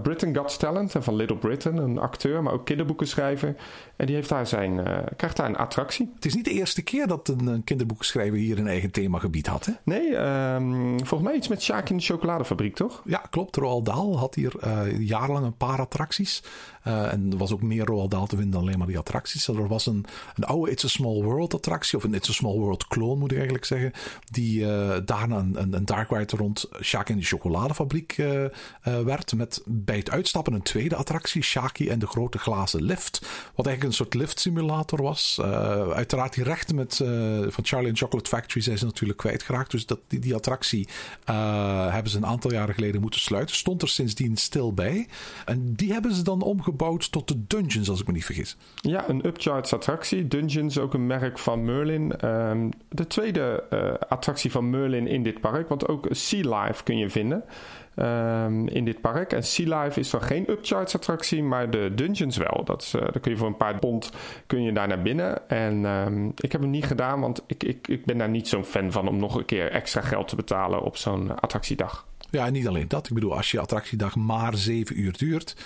Britain Got Talent en van Little Britain, een acteur, maar ook kinderboekenschrijver. En die heeft daar zijn, uh, krijgt daar een attractie. Het is niet de eerste keer dat een, een kinderboekenschrijver hier een eigen themagebied had, hè? Nee, um, volgens mij iets met Sjaak in de chocoladefabriek, toch? Ja, klopt. Roald Dahl had hier jarenlang een paar attracties. Uh, en er was ook meer Roald Dahl te vinden dan alleen maar die attracties. Er was een, een oude It's a Small World attractie, of een It's a Small World clone moet ik eigenlijk zeggen, die uh, daarna een, een, dark ride rond Shaki en de chocoladefabriek uh, werd. Met bij het uitstappen een tweede attractie, Shaki en de grote glazen lift. Wat eigenlijk een soort lift simulator was. uiteraard die rechten met, van Charlie and Chocolate Factory zijn ze natuurlijk kwijtgeraakt. Dus dat, die, die attractie hebben ze een aantal jaren geleden moeten sluiten. Stond er sindsdien stil bij. En die hebben ze dan omgebouwd gebouwd tot de Dungeons, als ik me niet vergis. Ja, een Upcharts attractie. Dungeons, ook een merk van Merlin. Um, de tweede uh, attractie van Merlin in dit park. Want ook Sea Life kun je vinden um, in dit park. En Sea Life is dan geen Upcharts attractie, maar de Dungeons wel. Dat is, uh, dan kun je voor een paar pond kun je daar naar binnen. En um, ik heb hem niet gedaan, want ik, ik, ik ben daar niet zo'n fan van om nog een keer extra geld te betalen op zo'n attractiedag. Ja, en niet alleen dat. Ik bedoel, als je attractiedag maar 7 uur duurt,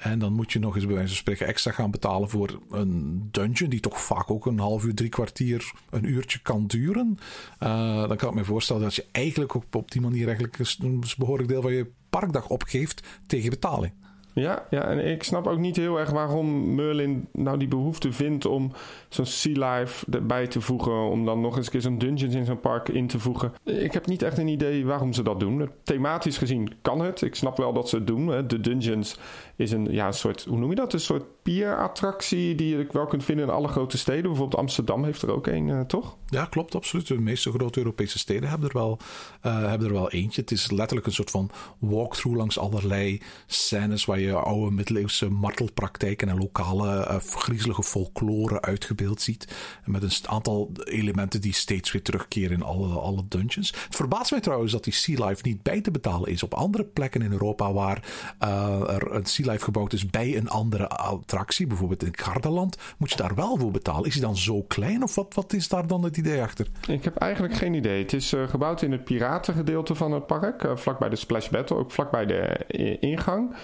en dan moet je nog eens bij wijze van spreken extra gaan betalen voor een dungeon, die toch vaak ook een half uur, drie kwartier, een uurtje kan duren. Uh, dan kan ik me voorstellen dat je eigenlijk op die manier eigenlijk een behoorlijk deel van je parkdag opgeeft tegen betaling. Ja, ja, en ik snap ook niet heel erg waarom Merlin nou die behoefte vindt om zo'n Sea Life erbij te voegen. Om dan nog eens een keer zo'n Dungeons in zo'n park in te voegen. Ik heb niet echt een idee waarom ze dat doen. Thematisch gezien kan het. Ik snap wel dat ze het doen. De Dungeons is een, ja, een soort, hoe noem je dat? Een soort pierattractie die je wel kunt vinden in alle grote steden. Bijvoorbeeld Amsterdam heeft er ook een, uh, toch? Ja, klopt, absoluut. De meeste grote Europese steden hebben er, wel, uh, hebben er wel eentje. Het is letterlijk een soort van walkthrough langs allerlei scènes waar je oude middeleeuwse martelpraktijken en lokale uh, griezelige folklore uitgebeeld ziet. Met een aantal elementen die steeds weer terugkeren in alle, alle dungeons. Het verbaast mij trouwens dat die Sea Life niet bij te betalen is op andere plekken in Europa waar er een Sea Gebouwd is bij een andere attractie, bijvoorbeeld in Gardaland, moet je daar wel voor betalen. Is hij dan zo klein of wat, wat is daar dan het idee achter? Ik heb eigenlijk geen idee. Het is uh, gebouwd in het piratengedeelte van het park, uh, vlakbij de Splash Battle, ook vlakbij de eh, ingang.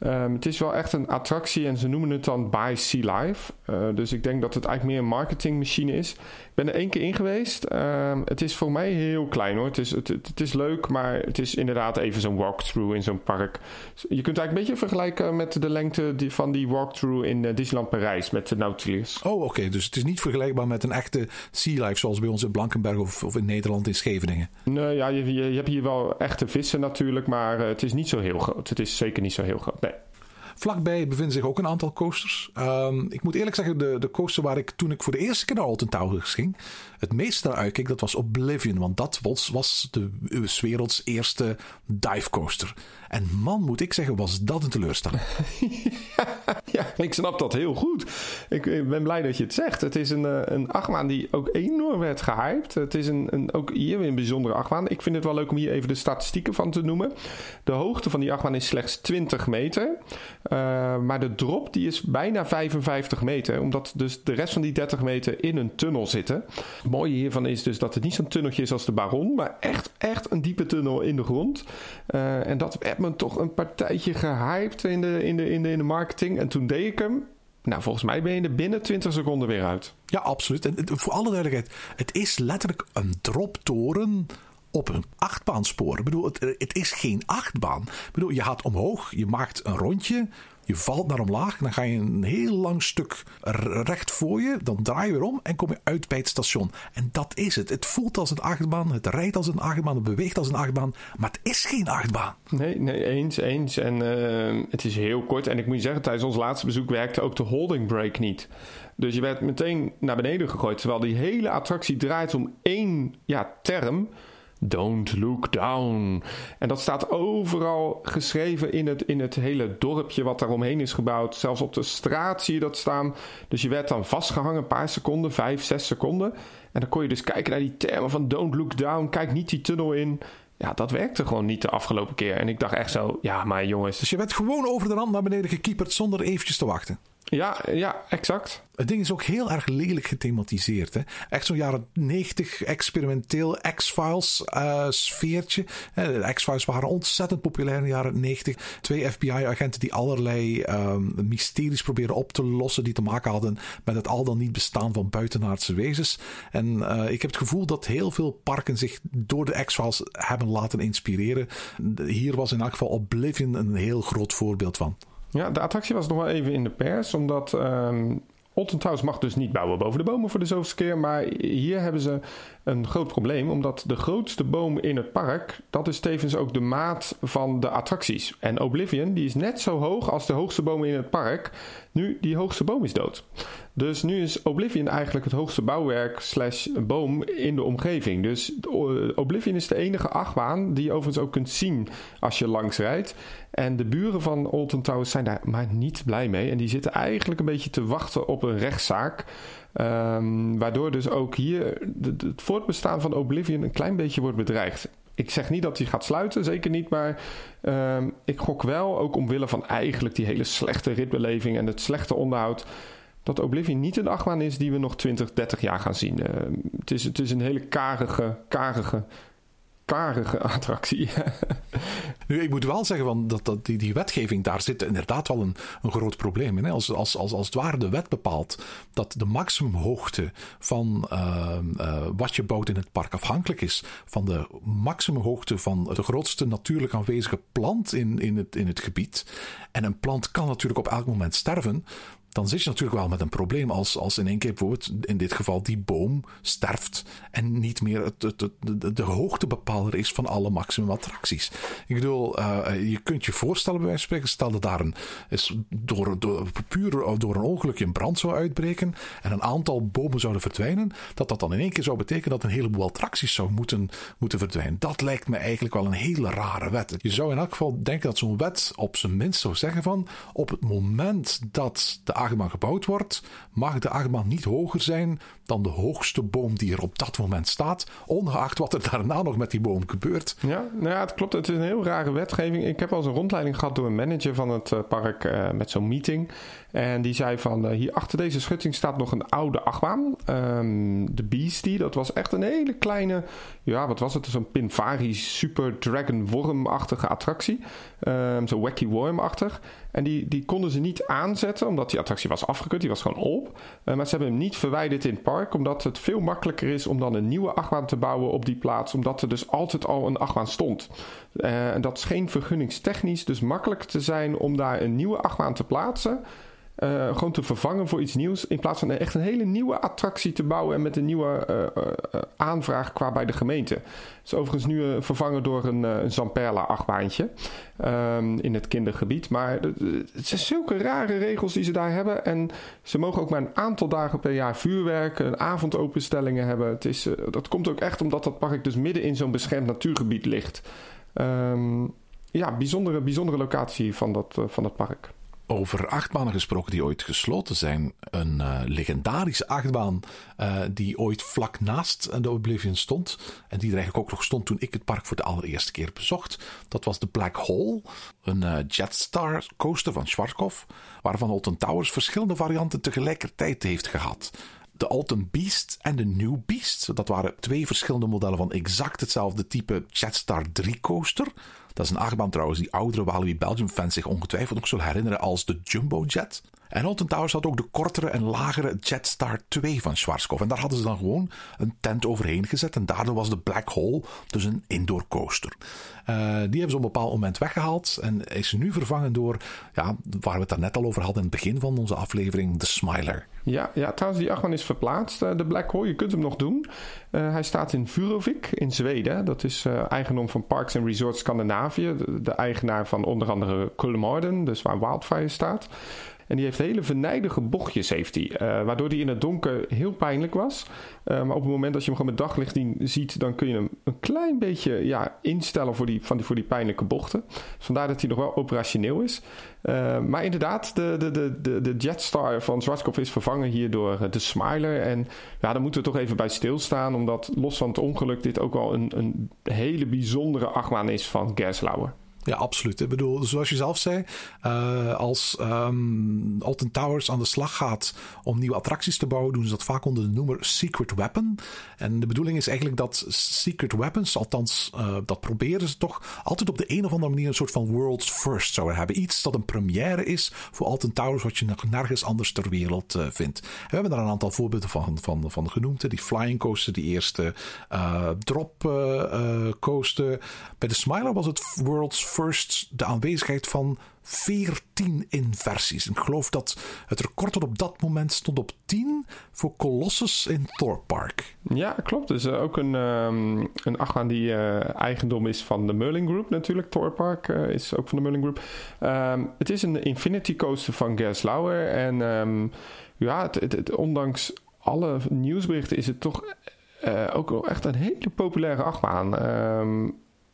Um, het is wel echt een attractie en ze noemen het dan By Sea Life. Uh, dus ik denk dat het eigenlijk meer een marketingmachine is. Ik ben er één keer in geweest. Um, het is voor mij heel klein hoor. Het is, het, het, het is leuk, maar het is inderdaad even zo'n walkthrough in zo'n park. Je kunt het eigenlijk een beetje vergelijken met de lengte van die walkthrough in uh, Disneyland Parijs met de Nautilus. Oh, oké. Dus het is niet vergelijkbaar met een echte Sea Life zoals bij ons in Blankenberg of, of in Nederland in Scheveningen. Nee, ja, je, je, je hebt hier wel echte vissen natuurlijk, maar uh, het is niet zo heel groot. Het is zeker niet zo heel groot. Nee. Vlakbij bevinden zich ook een aantal coasters. Um, ik moet eerlijk zeggen, de, de coaster waar ik toen ik voor de eerste keer naar Alton Towers ging, het meeste naar uitkeek, dat was Oblivion. Want dat was, was de werelds eerste dive coaster. En man, moet ik zeggen, was dat een teleurstelling. Ja, ik snap dat heel goed. Ik, ben blij dat je het zegt. Het is een, eh, een achtbaan die ook enorm werd gehyped. Het is een, een, ook hier weer een bijzondere achtbaan. Ik vind het wel leuk om hier even de statistieken van te noemen. De hoogte van die achtbaan is slechts 20 meter. Uh, maar de drop die is bijna 55 meter. Omdat dus de rest van die 30 meter in een tunnel zitten. Het mooie hiervan is dus dat het niet zo'n tunneltje is als de Baron. Maar echt, echt een diepe tunnel in de grond. Uh, en dat werd me toch een partijtje gehyped in de, in de, in de, in de marketing. En toen deed ik hem. Nou, volgens mij ben je er binnen 20 seconden weer uit. Ja, absoluut. En voor alle duidelijkheid, het is letterlijk een droptoren op een achtbaanspoor. Ik bedoel, het, het, is geen achtbaan. Ik bedoel, je gaat omhoog, je maakt een rondje. Je valt naar omlaag, dan ga je een heel lang stuk recht voor je, dan draai je weer om en kom je uit bij het station. En dat is het. Het voelt als een achtbaan, het rijdt als een achtbaan, het beweegt als een achtbaan, maar het is geen achtbaan. Nee, nee eens, eens. En uh, het is heel kort. En ik moet je zeggen, tijdens ons laatste bezoek werkte ook de holding brake niet. Dus je werd meteen naar beneden gegooid, terwijl die hele attractie draait om één ja, term. Don't look down. En dat staat overal geschreven in het, in het hele dorpje wat daaromheen is gebouwd. Zelfs op de straat zie je dat staan. Dus je werd dan vastgehangen een paar seconden, vijf, zes seconden. En dan kon je dus kijken naar die termen van don't look down. Kijk niet die tunnel in. Ja, dat werkte gewoon niet de afgelopen keer. En ik dacht echt zo, ja, maar jongens. Dus je werd gewoon over de rand naar beneden gekieperd zonder eventjes te wachten. Ja, ja, exact. Het ding is ook heel erg lelijk gethematiseerd. Hè? Echt zo'n jaren 90 experimenteel X-Files uh, sfeertje. De X-Files waren ontzettend populair in de jaren 90. Twee FBI-agenten die allerlei um, mysteries probeerden op te lossen. die te maken hadden met het al dan niet bestaan van buitenaardse wezens. En uh, ik heb het gevoel dat heel veel parken zich door de X-Files hebben laten inspireren. Hier was in elk geval Oblivion een heel groot voorbeeld van. Ja, de attractie was nog wel even in de pers, omdat um, mag dus niet bouwen boven de bomen voor de zoveelste keer. Maar hier hebben ze een groot probleem, omdat de grootste boom in het park, dat is tevens ook de maat van de attracties. En Oblivion, die is net zo hoog als de hoogste boom in het park. Nu, die hoogste boom is dood. Dus nu is Oblivion eigenlijk het hoogste bouwwerk slash boom in de omgeving. Dus Oblivion is de enige achtbaan die je overigens ook kunt zien als je langs rijdt. En de buren van Alton Towers zijn daar maar niet blij mee. En die zitten eigenlijk een beetje te wachten op een rechtszaak. Um, waardoor dus ook hier het voortbestaan van Oblivion een klein beetje wordt bedreigd. Ik zeg niet dat hij gaat sluiten, zeker niet. Maar um, ik gok wel, ook omwille van eigenlijk die hele slechte ritbeleving en het slechte onderhoud dat Oblivion niet een achtbaan is die we nog 20, 30 jaar gaan zien. Uh, het, is, het is een hele karige, karige karige attractie. nu, ik moet wel zeggen van dat, dat die, die wetgeving, daar zit inderdaad wel een, een groot probleem in. Hè? Als, als, als, als het ware de wet bepaalt dat de maximumhoogte van uh, uh, wat je bouwt in het park afhankelijk is van de maximumhoogte van de grootste natuurlijk aanwezige plant in, in, het, in het gebied. En een plant kan natuurlijk op elk moment sterven dan zit je natuurlijk wel met een probleem als, als in één keer bijvoorbeeld in dit geval die boom sterft en niet meer het, de, de hoogtebepaler is van alle maximum attracties. Ik bedoel, uh, je kunt je voorstellen bij wijze van spreken, stel dat daar een, is door, door, puur door een ongeluk een brand zou uitbreken en een aantal bomen zouden verdwijnen, dat dat dan in één keer zou betekenen dat een heleboel attracties zou moeten, moeten verdwijnen. Dat lijkt me eigenlijk wel een hele rare wet. Je zou in elk geval denken dat zo'n wet op zijn minst zou zeggen van op het moment dat de achtbaan gebouwd wordt, mag de achtbaan niet hoger zijn dan de hoogste boom die er op dat moment staat, ongeacht wat er daarna nog met die boom gebeurt. Ja, nou ja, het klopt. Het is een heel rare wetgeving. Ik heb al eens een rondleiding gehad door een manager van het eh, park uh, met zo'n meeting. En die zei van, uh, hier achter deze schutting staat nog een oude achtbaan. Um, de Beastie, dat was echt een hele kleine, ja, wat was het? Zo'n Pinvari Super Dragon Worm-achtige attractie. Um, zo Wacky Worm-achtig. En die, die konden ze niet aanzetten, omdat die attractie was afgekut. Die was gewoon op. Uh, maar ze hebben hem niet verwijderd in het park, omdat het veel makkelijker is om dan een nieuwe achtbaan te bouwen op die plaats. Omdat er dus altijd al een achtbaan stond. Uh, en dat scheen vergunningstechnisch dus makkelijk te zijn om daar een nieuwe achtbaan te plaatsen. Uh, gewoon te vervangen voor iets nieuws. In plaats van echt een hele nieuwe attractie te bouwen. En met een nieuwe uh, uh, aanvraag qua bij de gemeente. Het is overigens nu vervangen door een, een Zamperla achtbaantje. Um, in het kindergebied. Maar het zijn zulke rare regels die ze daar hebben. En ze mogen ook maar een aantal dagen per jaar vuurwerk. En avondopenstellingen hebben. Het is, dat komt ook echt omdat dat park dus midden in zo'n beschermd natuurgebied ligt. Um, ja, bijzondere, bijzondere locatie van dat, van dat park. Over achtbanen gesproken die ooit gesloten zijn. Een uh, legendarische achtbaan uh, die ooit vlak naast de Oblivion stond. En die er eigenlijk ook nog stond toen ik het park voor de allereerste keer bezocht. Dat was de Black Hole. Een uh, Jetstar coaster van Schwarzkopf. Waarvan Alton Towers verschillende varianten tegelijkertijd heeft gehad de Alton Beast en de New Beast. Dat waren twee verschillende modellen van exact hetzelfde type Jetstar 3 coaster. Dat is een achtbaan trouwens die oudere Walibi Belgium fans zich ongetwijfeld nog zullen herinneren als de Jumbo Jet. En Alton Towers had ook de kortere en lagere Jetstar 2 van Schwarzkopf. En daar hadden ze dan gewoon een tent overheen gezet. En daardoor was de Black Hole dus een indoor coaster. Uh, die hebben ze op een bepaald moment weggehaald. En is nu vervangen door, ja, waar we het daar net al over hadden in het begin van onze aflevering, de Smiler. Ja, ja trouwens, die achtbaan is verplaatst, uh, de Black Hole. Je kunt hem nog doen. Uh, hij staat in Vurovik in Zweden. Dat is eigendom van Parks and Resorts Scandinavië. De, eigenaar van onder andere Kullemorden, dus waar Wildfire staat. En die heeft hele venijnige bochtjes, heeft hij. Uh, waardoor die in het donker heel pijnlijk was. Uh, maar op het moment dat je hem gewoon met daglicht ziet, dan kun je hem een klein beetje ja, instellen voor die, van die, voor die pijnlijke bochten. Vandaar dat hij nog wel operationeel is. Uh, maar inderdaad, de, de, de, de, de Jetstar van Schwarzkopf is vervangen hier door de Smiler. En ja, daar moeten we toch even bij stilstaan. Omdat los van het ongeluk dit ook wel een, een hele bijzondere achtbaan is van Gerslauer. Ja, absoluut. Ik bedoel, zoals je zelf zei, uh, als um, Alton Towers aan de slag gaat om nieuwe attracties te bouwen, doen ze dat vaak onder de noemer Secret Weapon. En de bedoeling is eigenlijk dat Secret Weapons, althans, uh, dat proberen ze toch altijd op de een of andere manier een soort van world's first zouden hebben. Iets dat een première is voor Alton Towers, wat je nog nergens anders ter wereld uh, vindt. We hebben daar een aantal voorbeelden van, van, van genoemd. Die Flying Coaster, die eerste Drop Coaster. Bij de Smiler was het world's de aanwezigheid van 14 inversies. ik geloof dat het record op dat moment stond op 10 voor Colossus in Thorpe Park. Ja, klopt. Dus uh, ook een, um, een achtbaan die uh, eigendom is van de Merlin Group natuurlijk. Thorpe Park uh, is ook van de Merlin Group. Um, het is een Infinity Coaster van Gerslauer. En um, ja, ondanks alle nieuwsberichten is het toch ook wel echt een hele populaire achtbaan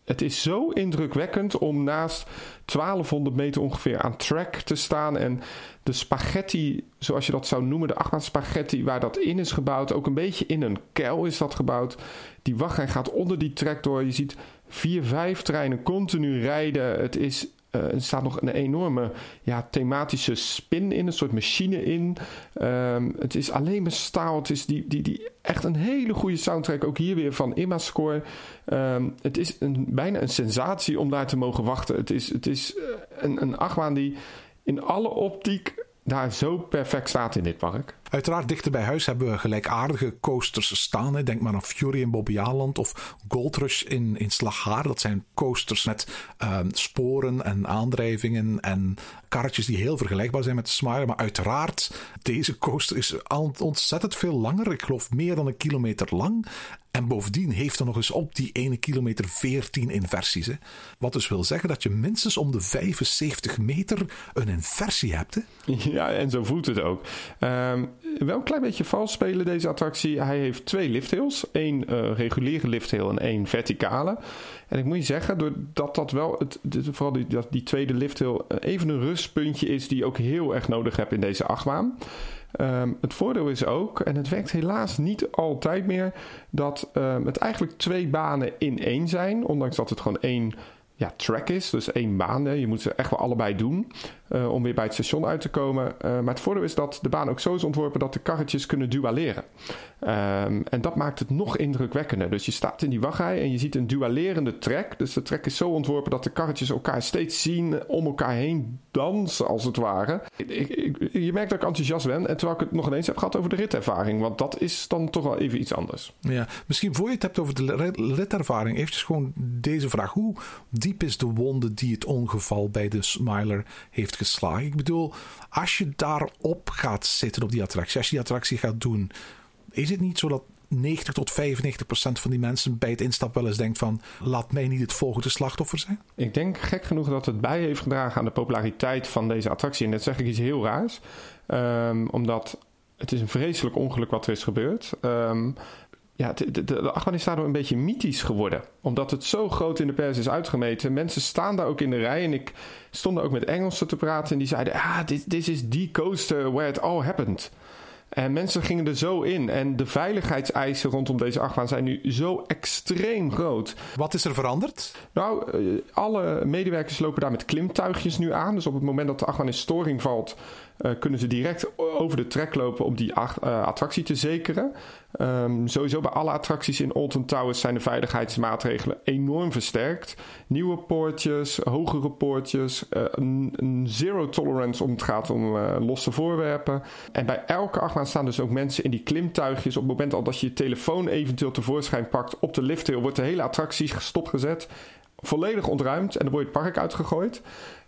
het is zo indrukwekkend om naast 1200 meter ongeveer aan track te staan. En de spaghetti, zoals je dat zou noemen, de achtbaan waar dat in is gebouwd. Ook een beetje in een kuil is dat gebouwd. Die wachtrij gaat onder die track door. Je ziet vier, vijf treinen continu rijden. Het is er staat nog een enorme ja, thematische spin in, een soort machine in. Um, het is alleen maar staal. Het is die, die, die echt een hele goede soundtrack. Ook hier weer van Imma Score. Um, het is een, bijna een sensatie om daar te mogen wachten. Het is, het is uh, een, een achtbaan die in alle optiek daar zo perfect staat in dit park. Uiteraard dichter bij huis hebben we gelijkaardige coasters staan. Hè. Denk maar aan Fury in Bobbejaanland of Gold Rush in, in Slaghaar. Dat zijn coasters met uh, sporen en aandrijvingen en karretjes die heel vergelijkbaar zijn met de Smile. Maar uiteraard, deze coaster is ontzettend veel langer. Ik geloof meer dan een kilometer lang. En bovendien heeft er nog eens op die ene kilometer 14 inversies. Hè. Wat dus wil zeggen dat je minstens om de 75 meter een inversie hebt. Hè? Ja, en zo voelt het ook. Um, wel een klein beetje vals spelen deze attractie. Hij heeft twee lifthills. één uh, reguliere lifthill en één verticale. En ik moet je zeggen, doordat dat wel, het, vooral die, dat die tweede lifthill, eh, even een rustpuntje is die je ook heel erg nodig hebt in deze achtbaan. Um, het voordeel is ook, en het werkt helaas niet altijd meer, dat um, het eigenlijk twee banen in één zijn. Ondanks dat het gewoon één ja, track is, dus één baan. Je moet ze echt wel allebei doen uh, om weer bij het station uit te komen. Uh, maar het voordeel is dat de baan ook zo is ontworpen dat de karretjes kunnen dualeren. Um, en dat maakt het nog indrukwekkender. Dus je staat in die wachtrij en je ziet een dualerende track. Dus de track is zo ontworpen dat de karretjes elkaar steeds zien, om elkaar heen dansen als het ware. Je merkt dat ik enthousiast ben. En terwijl ik het nog ineens heb gehad over de ritervaring. Want dat is dan toch wel even iets anders. Ja, misschien voor je het hebt over de ritervaring, eventjes gewoon deze vraag. Hoe diep is de wonde die het ongeval bij de Smiler heeft geslagen? Ik bedoel, als je daarop gaat zitten op die attractie, als je die attractie gaat doen, is het niet zo dat 90 tot 95 procent van die mensen bij het instappen wel eens denkt van laat mij niet het volgende slachtoffer zijn? Ik denk gek genoeg dat het bij heeft gedragen aan de populariteit van deze attractie. En dat zeg ik iets heel raars. Um, omdat het is een vreselijk ongeluk wat er is gebeurd. Um, ja, de, de, de achtbaan is daardoor een beetje mythisch geworden. Omdat het zo groot in de pers is uitgemeten. Mensen staan daar ook in de rij. En ik stond daar ook met Engelsen te praten. En die zeiden, ah, dit is die coaster where it all happened. En mensen gingen er zo in. En de veiligheidseisen rondom deze achtbaan zijn nu zo extreem groot. Wat is er veranderd? Nou, eh, alle medewerkers lopen daar met klimtuigjes nu aan. Dus op het moment dat de achtbaan in storing valt, uh, kunnen ze direct over de trek lopen om die uh, attractie te zekeren. Um, sowieso bij alle attracties in Alton Towers zijn de veiligheidsmaatregelen enorm versterkt. Nieuwe poortjes, hogere poortjes, uh, een, zero tolerance om het gaat om losse voorwerpen. En bij elke achtbaan staan dus ook mensen in die klimtuigjes. Op het moment dat je je telefoon eventueel tevoorschijn pakt op de liftrail, wordt de hele attractie stopgezet volledig ontruimd en dan wordt het park uitgegooid.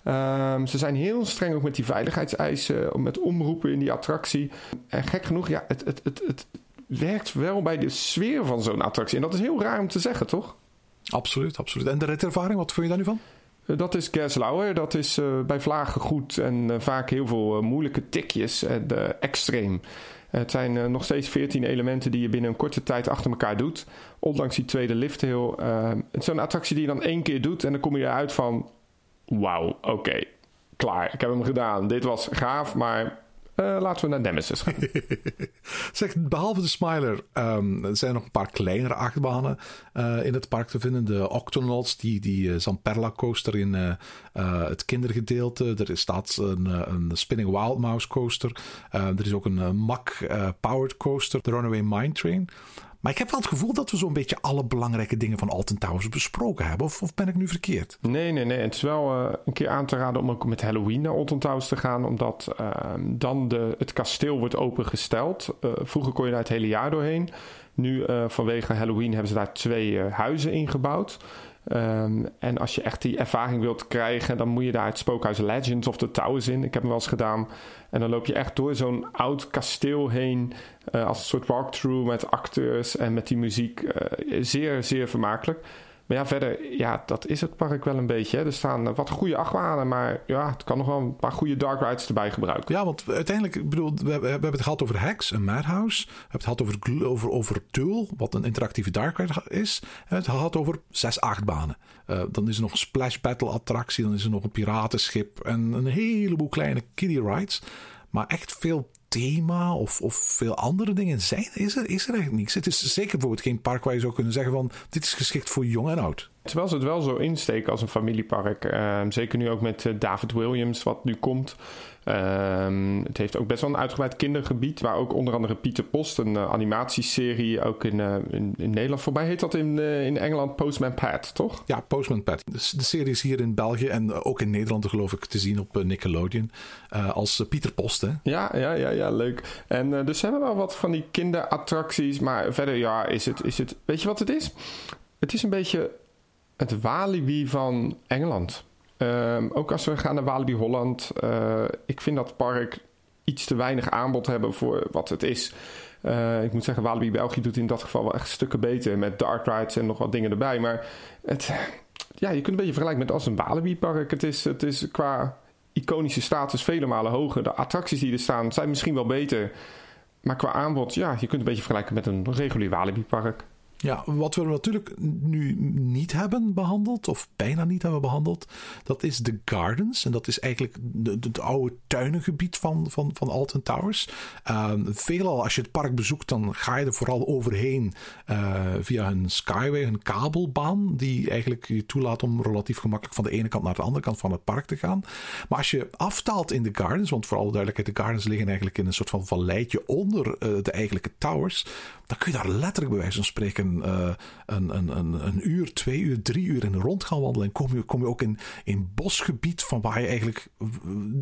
Um, ze zijn heel streng ook met die veiligheidseisen, met omroepen in die attractie. En gek genoeg, ja, het, het, het, het werkt wel bij de sfeer van zo'n attractie. En dat is heel raar om te zeggen, toch? Absoluut, absoluut. En de ritervaring, wat vond je daar nu van? Uh, dat is Gerslauer. Dat is uh, bij vlagen goed en uh, vaak heel veel moeilijke tikjes en extreem. Het zijn nog steeds 14 elementen die je binnen een korte tijd achter elkaar doet. Ondanks die tweede lift heel. het is zo'n attractie die je dan één keer doet en dan kom je eruit van wauw, oké, klaar. Ik heb hem gedaan. Dit was gaaf, maar uh, laten we naar Nemesis gaan. zeg, behalve de Smiler er zijn nog een paar kleinere achtbanen uh, in het park te vinden. De Octonauts, die, die uh, Zamperla coaster in het kindergedeelte. Er staat een, een Spinning Wild Mouse coaster. er is ook een Mack Powered coaster, de Runaway Mine Train. Maar ik heb wel het gevoel dat we zo'n beetje alle belangrijke dingen van Alton Towers besproken hebben. Of, ben ik nu verkeerd? Nee, nee, nee. Het is wel uh, een keer aan te raden om ook met Halloween naar Alton Towers te gaan. Omdat uh, dan de, het kasteel wordt opengesteld. Uh, vroeger kon je daar het hele jaar doorheen. Nu vanwege Halloween hebben ze daar twee huizen ingebouwd. Um, en als je echt die ervaring wilt krijgen, dan moet je daar het spookhuis Legends of the Towers in. Ik heb hem wel eens gedaan. En dan loop je echt door zo'n oud kasteel heen. Uh, als een soort walkthrough met acteurs en met die muziek. Uh, zeer, zeer vermakelijk. Maar ja, verder, ja, dat is het park wel een beetje. Hè. Er staan wat goede achtbanen, maar ja, het kan nog wel een paar goede dark rides erbij gebruiken. Ja, want uiteindelijk, ik bedoel, we, hebben het gehad over Hex, een Madhouse. We hebben het gehad over, over, over Tool, wat een interactieve dark ride is. En we hebben het gehad over zes achtbanen. Uh, dan is er nog een splash battle attractie, dan is er nog een piratenschip en een heleboel kleine kiddie rides. Maar echt veel thema of, of veel andere dingen zijn, is er, is er eigenlijk niets. Het is zeker bijvoorbeeld geen park waar je zou kunnen zeggen van dit is geschikt voor jong en oud. Terwijl ze het wel zo insteken als een familiepark. Uh, zeker nu ook met uh, David Williams, wat nu komt. Uh, het heeft ook best wel een uitgebreid kindergebied. Waar ook onder andere Pieter Post, een uh, animatieserie, ook in, in, in, Nederland voorbij heet dat in, in Engeland Postman Pat, toch? Ja, Postman Pat. De, de, serie is hier in België en ook in Nederland, geloof ik, te zien op Nickelodeon. als Pieter Post, hè? Ja, ja, ja, ja leuk. En dus hebben we wel wat van die kinderattracties. Maar verder, ja, is het, is het. Weet je wat het is? Het is een beetje het Walibi van Engeland. Um, ook als we gaan naar Walibi Holland. Uh, ik vind dat park iets te weinig aanbod hebben voor wat het is. Uh, ik moet zeggen, Walibi België doet in dat geval wel echt stukken beter. Met dark rides en nog wat dingen erbij. Maar het, ja, je kunt een beetje vergelijken met als een Walibi park. Het is, het is qua iconische status vele malen hoger. De attracties die er staan zijn misschien wel beter. Maar qua aanbod, ja, je kunt een beetje vergelijken met een regulier Walibi park. Ja, wat we natuurlijk nu niet hebben behandeld, of bijna niet hebben behandeld, dat is de Gardens. En dat is eigenlijk het oude tuinengebied van, van, van Alton Towers. Uh, veelal, als je het park bezoekt, dan ga je er vooral overheen uh, via een skyway, een kabelbaan, die eigenlijk je toelaat om relatief gemakkelijk van de ene kant naar de andere kant van het park te gaan. Maar als je aftaalt in de Gardens, want voor alle duidelijkheid, de Gardens liggen eigenlijk in een soort van valleitje onder uh, de eigenlijke towers, dan kun je daar letterlijk bij wijze van spreken uh, een, een, een, een, uur, twee uur, drie uur in rond gaan wandelen. En kom je, kom je ook in, in bosgebied van waar je eigenlijk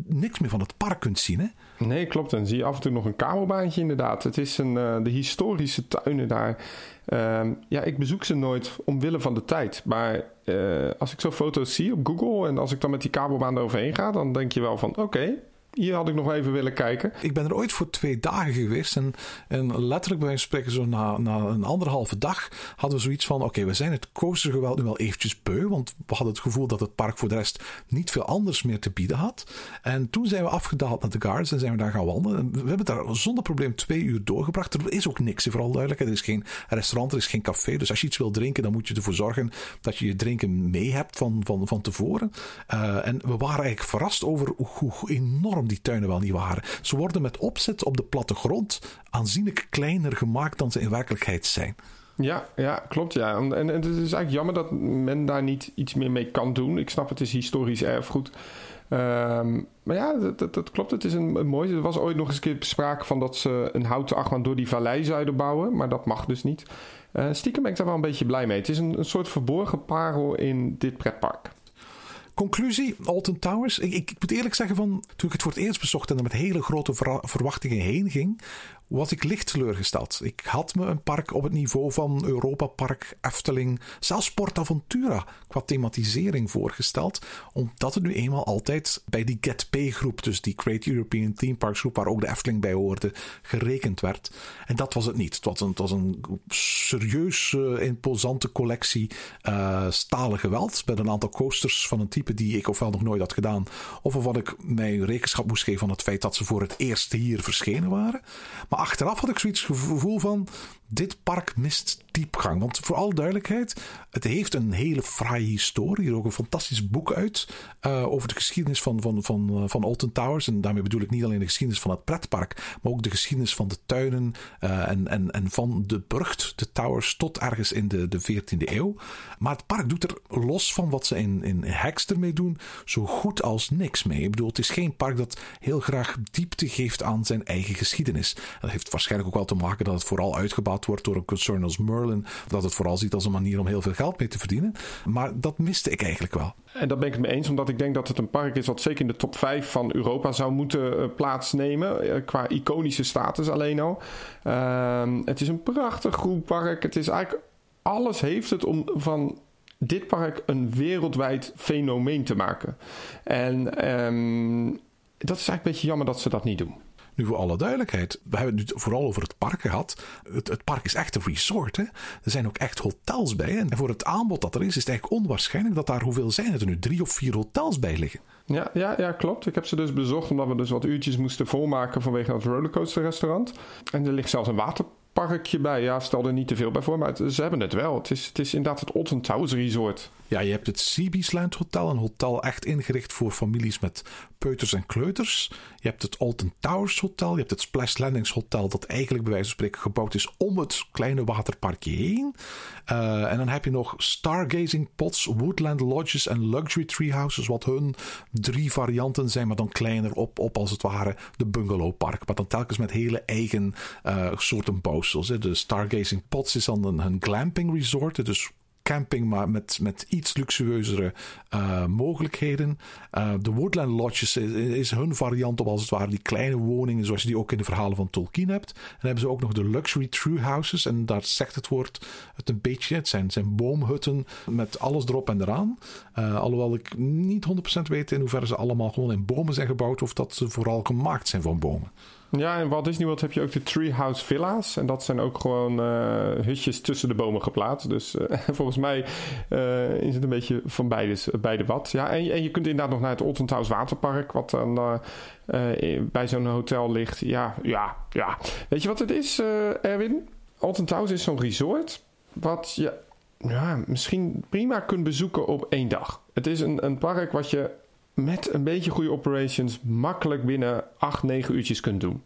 niks meer van het park kunt zien. Hè? Nee, klopt. En zie je af en toe nog een kabelbaantje inderdaad. Het is een, uh, de historische tuinen daar. Uh, ja, ik bezoek ze nooit omwille van de tijd. Maar als ik zo foto's zie op Google en als ik dan met die kabelbaan eroverheen ga, dan denk je wel van oké, hier had ik nog even willen kijken. Ik ben er ooit voor twee dagen geweest. En, en letterlijk bij spreken, zo na, na een anderhalve dag hadden we zoiets van: oké, we zijn het coastergeweld nu wel eventjes beu. Want we hadden het gevoel dat het park voor de rest niet veel anders meer te bieden had. En toen zijn we afgedaald naar de Gardens en zijn we daar gaan wandelen. En we hebben daar zonder probleem twee uur doorgebracht. Er is ook niks, vooral duidelijkheid. Er is geen restaurant, er is geen café. Dus als je iets wil drinken, dan moet je ervoor zorgen dat je je drinken mee hebt van, van, van tevoren. Uh, en we waren eigenlijk verrast over hoe enorm die tuinen wel niet waren. Ze worden met opzet op de plattegrond aanzienlijk kleiner gemaakt dan ze in werkelijkheid zijn. Ja, ja, klopt. Ja. En, en, het is eigenlijk jammer dat men daar niet iets meer mee kan doen. Ik snap, het is historisch erfgoed. Um, maar ja, dat, dat, klopt. Het is een, een mooi. Er was ooit nog eens een keer sprake van dat ze een houten achtbaan door die vallei zouden bouwen. Maar dat mag dus niet. Uh, stiekem ben ik daar wel een beetje blij mee. Het is een, een soort verborgen parel in dit pretpark. Conclusie, Alton Towers. Ik, ik, moet eerlijk zeggen, van, toen ik het voor het eerst bezocht en er met hele grote verwachtingen heen ging, was ik licht teleurgesteld. Ik had me een park op het niveau van Europa Park, Efteling, zelfs Portaventura qua thematisering voorgesteld, omdat het nu eenmaal altijd bij die Get Pay groep, dus die Great European Theme Parks groep waar ook de Efteling bij hoorde, gerekend werd. En dat was het niet. Het was een, het was een serieus uh, imposante collectie uh, stalen geweld met een aantal coasters van een type die ik ofwel nog nooit had gedaan, of wat ik mij rekenschap moest geven van het feit dat ze voor het eerst hier verschenen waren. Maar achteraf had ik zoiets gevoel van: dit park mist diepgang. Want voor alle duidelijkheid, het heeft een hele fraaie historie. Er ook een fantastisch boek uit uh, over de geschiedenis van, van, van, uh, van Alton Towers. En daarmee bedoel ik niet alleen de geschiedenis van het pretpark, maar ook de geschiedenis van de tuinen uh, en, en, en van de burcht, de towers, tot ergens in de, de 14e eeuw. Maar het park doet er los van wat ze in, in Hex ermee doen, zo goed als niks mee. Ik bedoel, het is geen park dat heel graag diepte geeft aan zijn eigen geschiedenis. Dat heeft waarschijnlijk ook wel te maken dat het vooral uitgebouwd wordt door een concern als Merlin. Dat het vooral ziet als een manier om heel veel geld mee te verdienen. Maar dat miste ik eigenlijk wel. En daar ben ik het mee eens, omdat ik denk dat het een park is wat zeker in de top 5 van Europa zou moeten uh, plaatsnemen. Uh, qua iconische status alleen al. Uh, het is een prachtig groen park. Het is eigenlijk alles heeft het om van dit park een wereldwijd fenomeen te maken. En um, dat is eigenlijk een beetje jammer dat ze dat niet doen. Nu, voor alle duidelijkheid, we hebben het nu vooral over het park gehad. Het, het park is echt een resort. Hè? Er zijn ook echt hotels bij. En voor het aanbod dat er is, is het eigenlijk onwaarschijnlijk dat daar, hoeveel zijn het er nu? Drie of vier hotels bij liggen. Ja, ja, ja, klopt. Ik heb ze dus bezocht omdat we dus wat uurtjes moesten volmaken vanwege het rollercoaster restaurant. En er ligt zelfs een waterparkje bij. Ja, stel er niet te veel bij voor, maar ze hebben het wel. Het is, het is inderdaad het Towers Resort. Ja, je hebt het Seabeesland Hotel, een hotel echt ingericht voor families met peuters en kleuters. Je hebt het Alton Towers Hotel, je hebt het Splash Landings Hotel, dat eigenlijk bij wijze van spreken gebouwd is om het kleine waterparkje heen. Uh, en dan heb je nog Stargazing Pots, Woodland Lodges en Luxury Treehouses, wat hun drie varianten zijn, maar dan kleiner op, op als het ware de bungalowpark. Maar dan telkens met hele eigen uh, soorten bouwsels. De Stargazing Pots is dan een, een glamping resort, dus camping, maar met, met iets luxueuzere uh, mogelijkheden. Uh, de Woodland Lodges is, hun variant op als het ware die kleine woningen, zoals je die ook in de verhalen van Tolkien hebt. En dan hebben ze ook nog de Luxury True Houses. En daar zegt het woord het een beetje. Het zijn, zijn boomhutten met alles erop en eraan. Uh, alhoewel ik niet 100% weet in hoeverre ze allemaal gewoon in bomen zijn gebouwd of dat ze vooral gemaakt zijn van bomen. Ja, in Walt Disney World heb je ook de Treehouse Villa's. En dat zijn ook gewoon uh, hutjes tussen de bomen geplaatst. Dus uh, volgens mij uh, is het een beetje van beide, beide wat. Ja, en, en je kunt inderdaad nog naar het Towers Waterpark... wat dan bij zo'n hotel ligt. Ja, ja, ja. Weet je wat het is, Erwin? Alton is zo'n resort... wat je ja, misschien prima kunt bezoeken op één dag. Het is een, een park wat je met een beetje goede operations makkelijk binnen 8, 9 uurtjes kunt doen.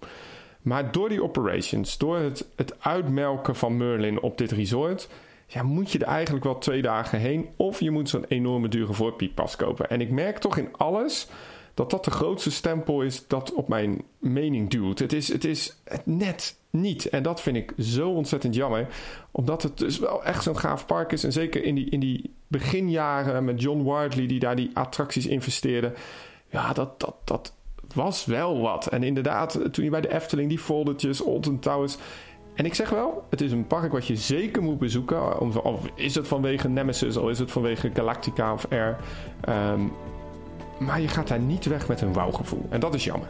Maar door die operations, door het, het uitmelken van Merlin op dit resort, ja, moet je er eigenlijk wel twee dagen heen. Of je moet zo'n enorme dure voorpieppas kopen. En ik merk toch in alles dat dat de grootste stempel is dat op mijn mening duwt. Het is, het is net niet. En dat vind ik zo ontzettend jammer. Omdat het dus wel echt zo'n gaaf park is. En zeker in die, in die beginjaren met John Wardley, die daar die attracties investeerde. Ja, dat, dat, dat was wel wat. En inderdaad, toen je bij de Efteling die foldertjes, Alton Towers. En ik zeg wel, het is een park wat je zeker moet bezoeken. Of is het vanwege Nemesis, of is het vanwege Galactica of Air. Um, maar je gaat daar niet weg met een wauwgevoel. En dat is jammer.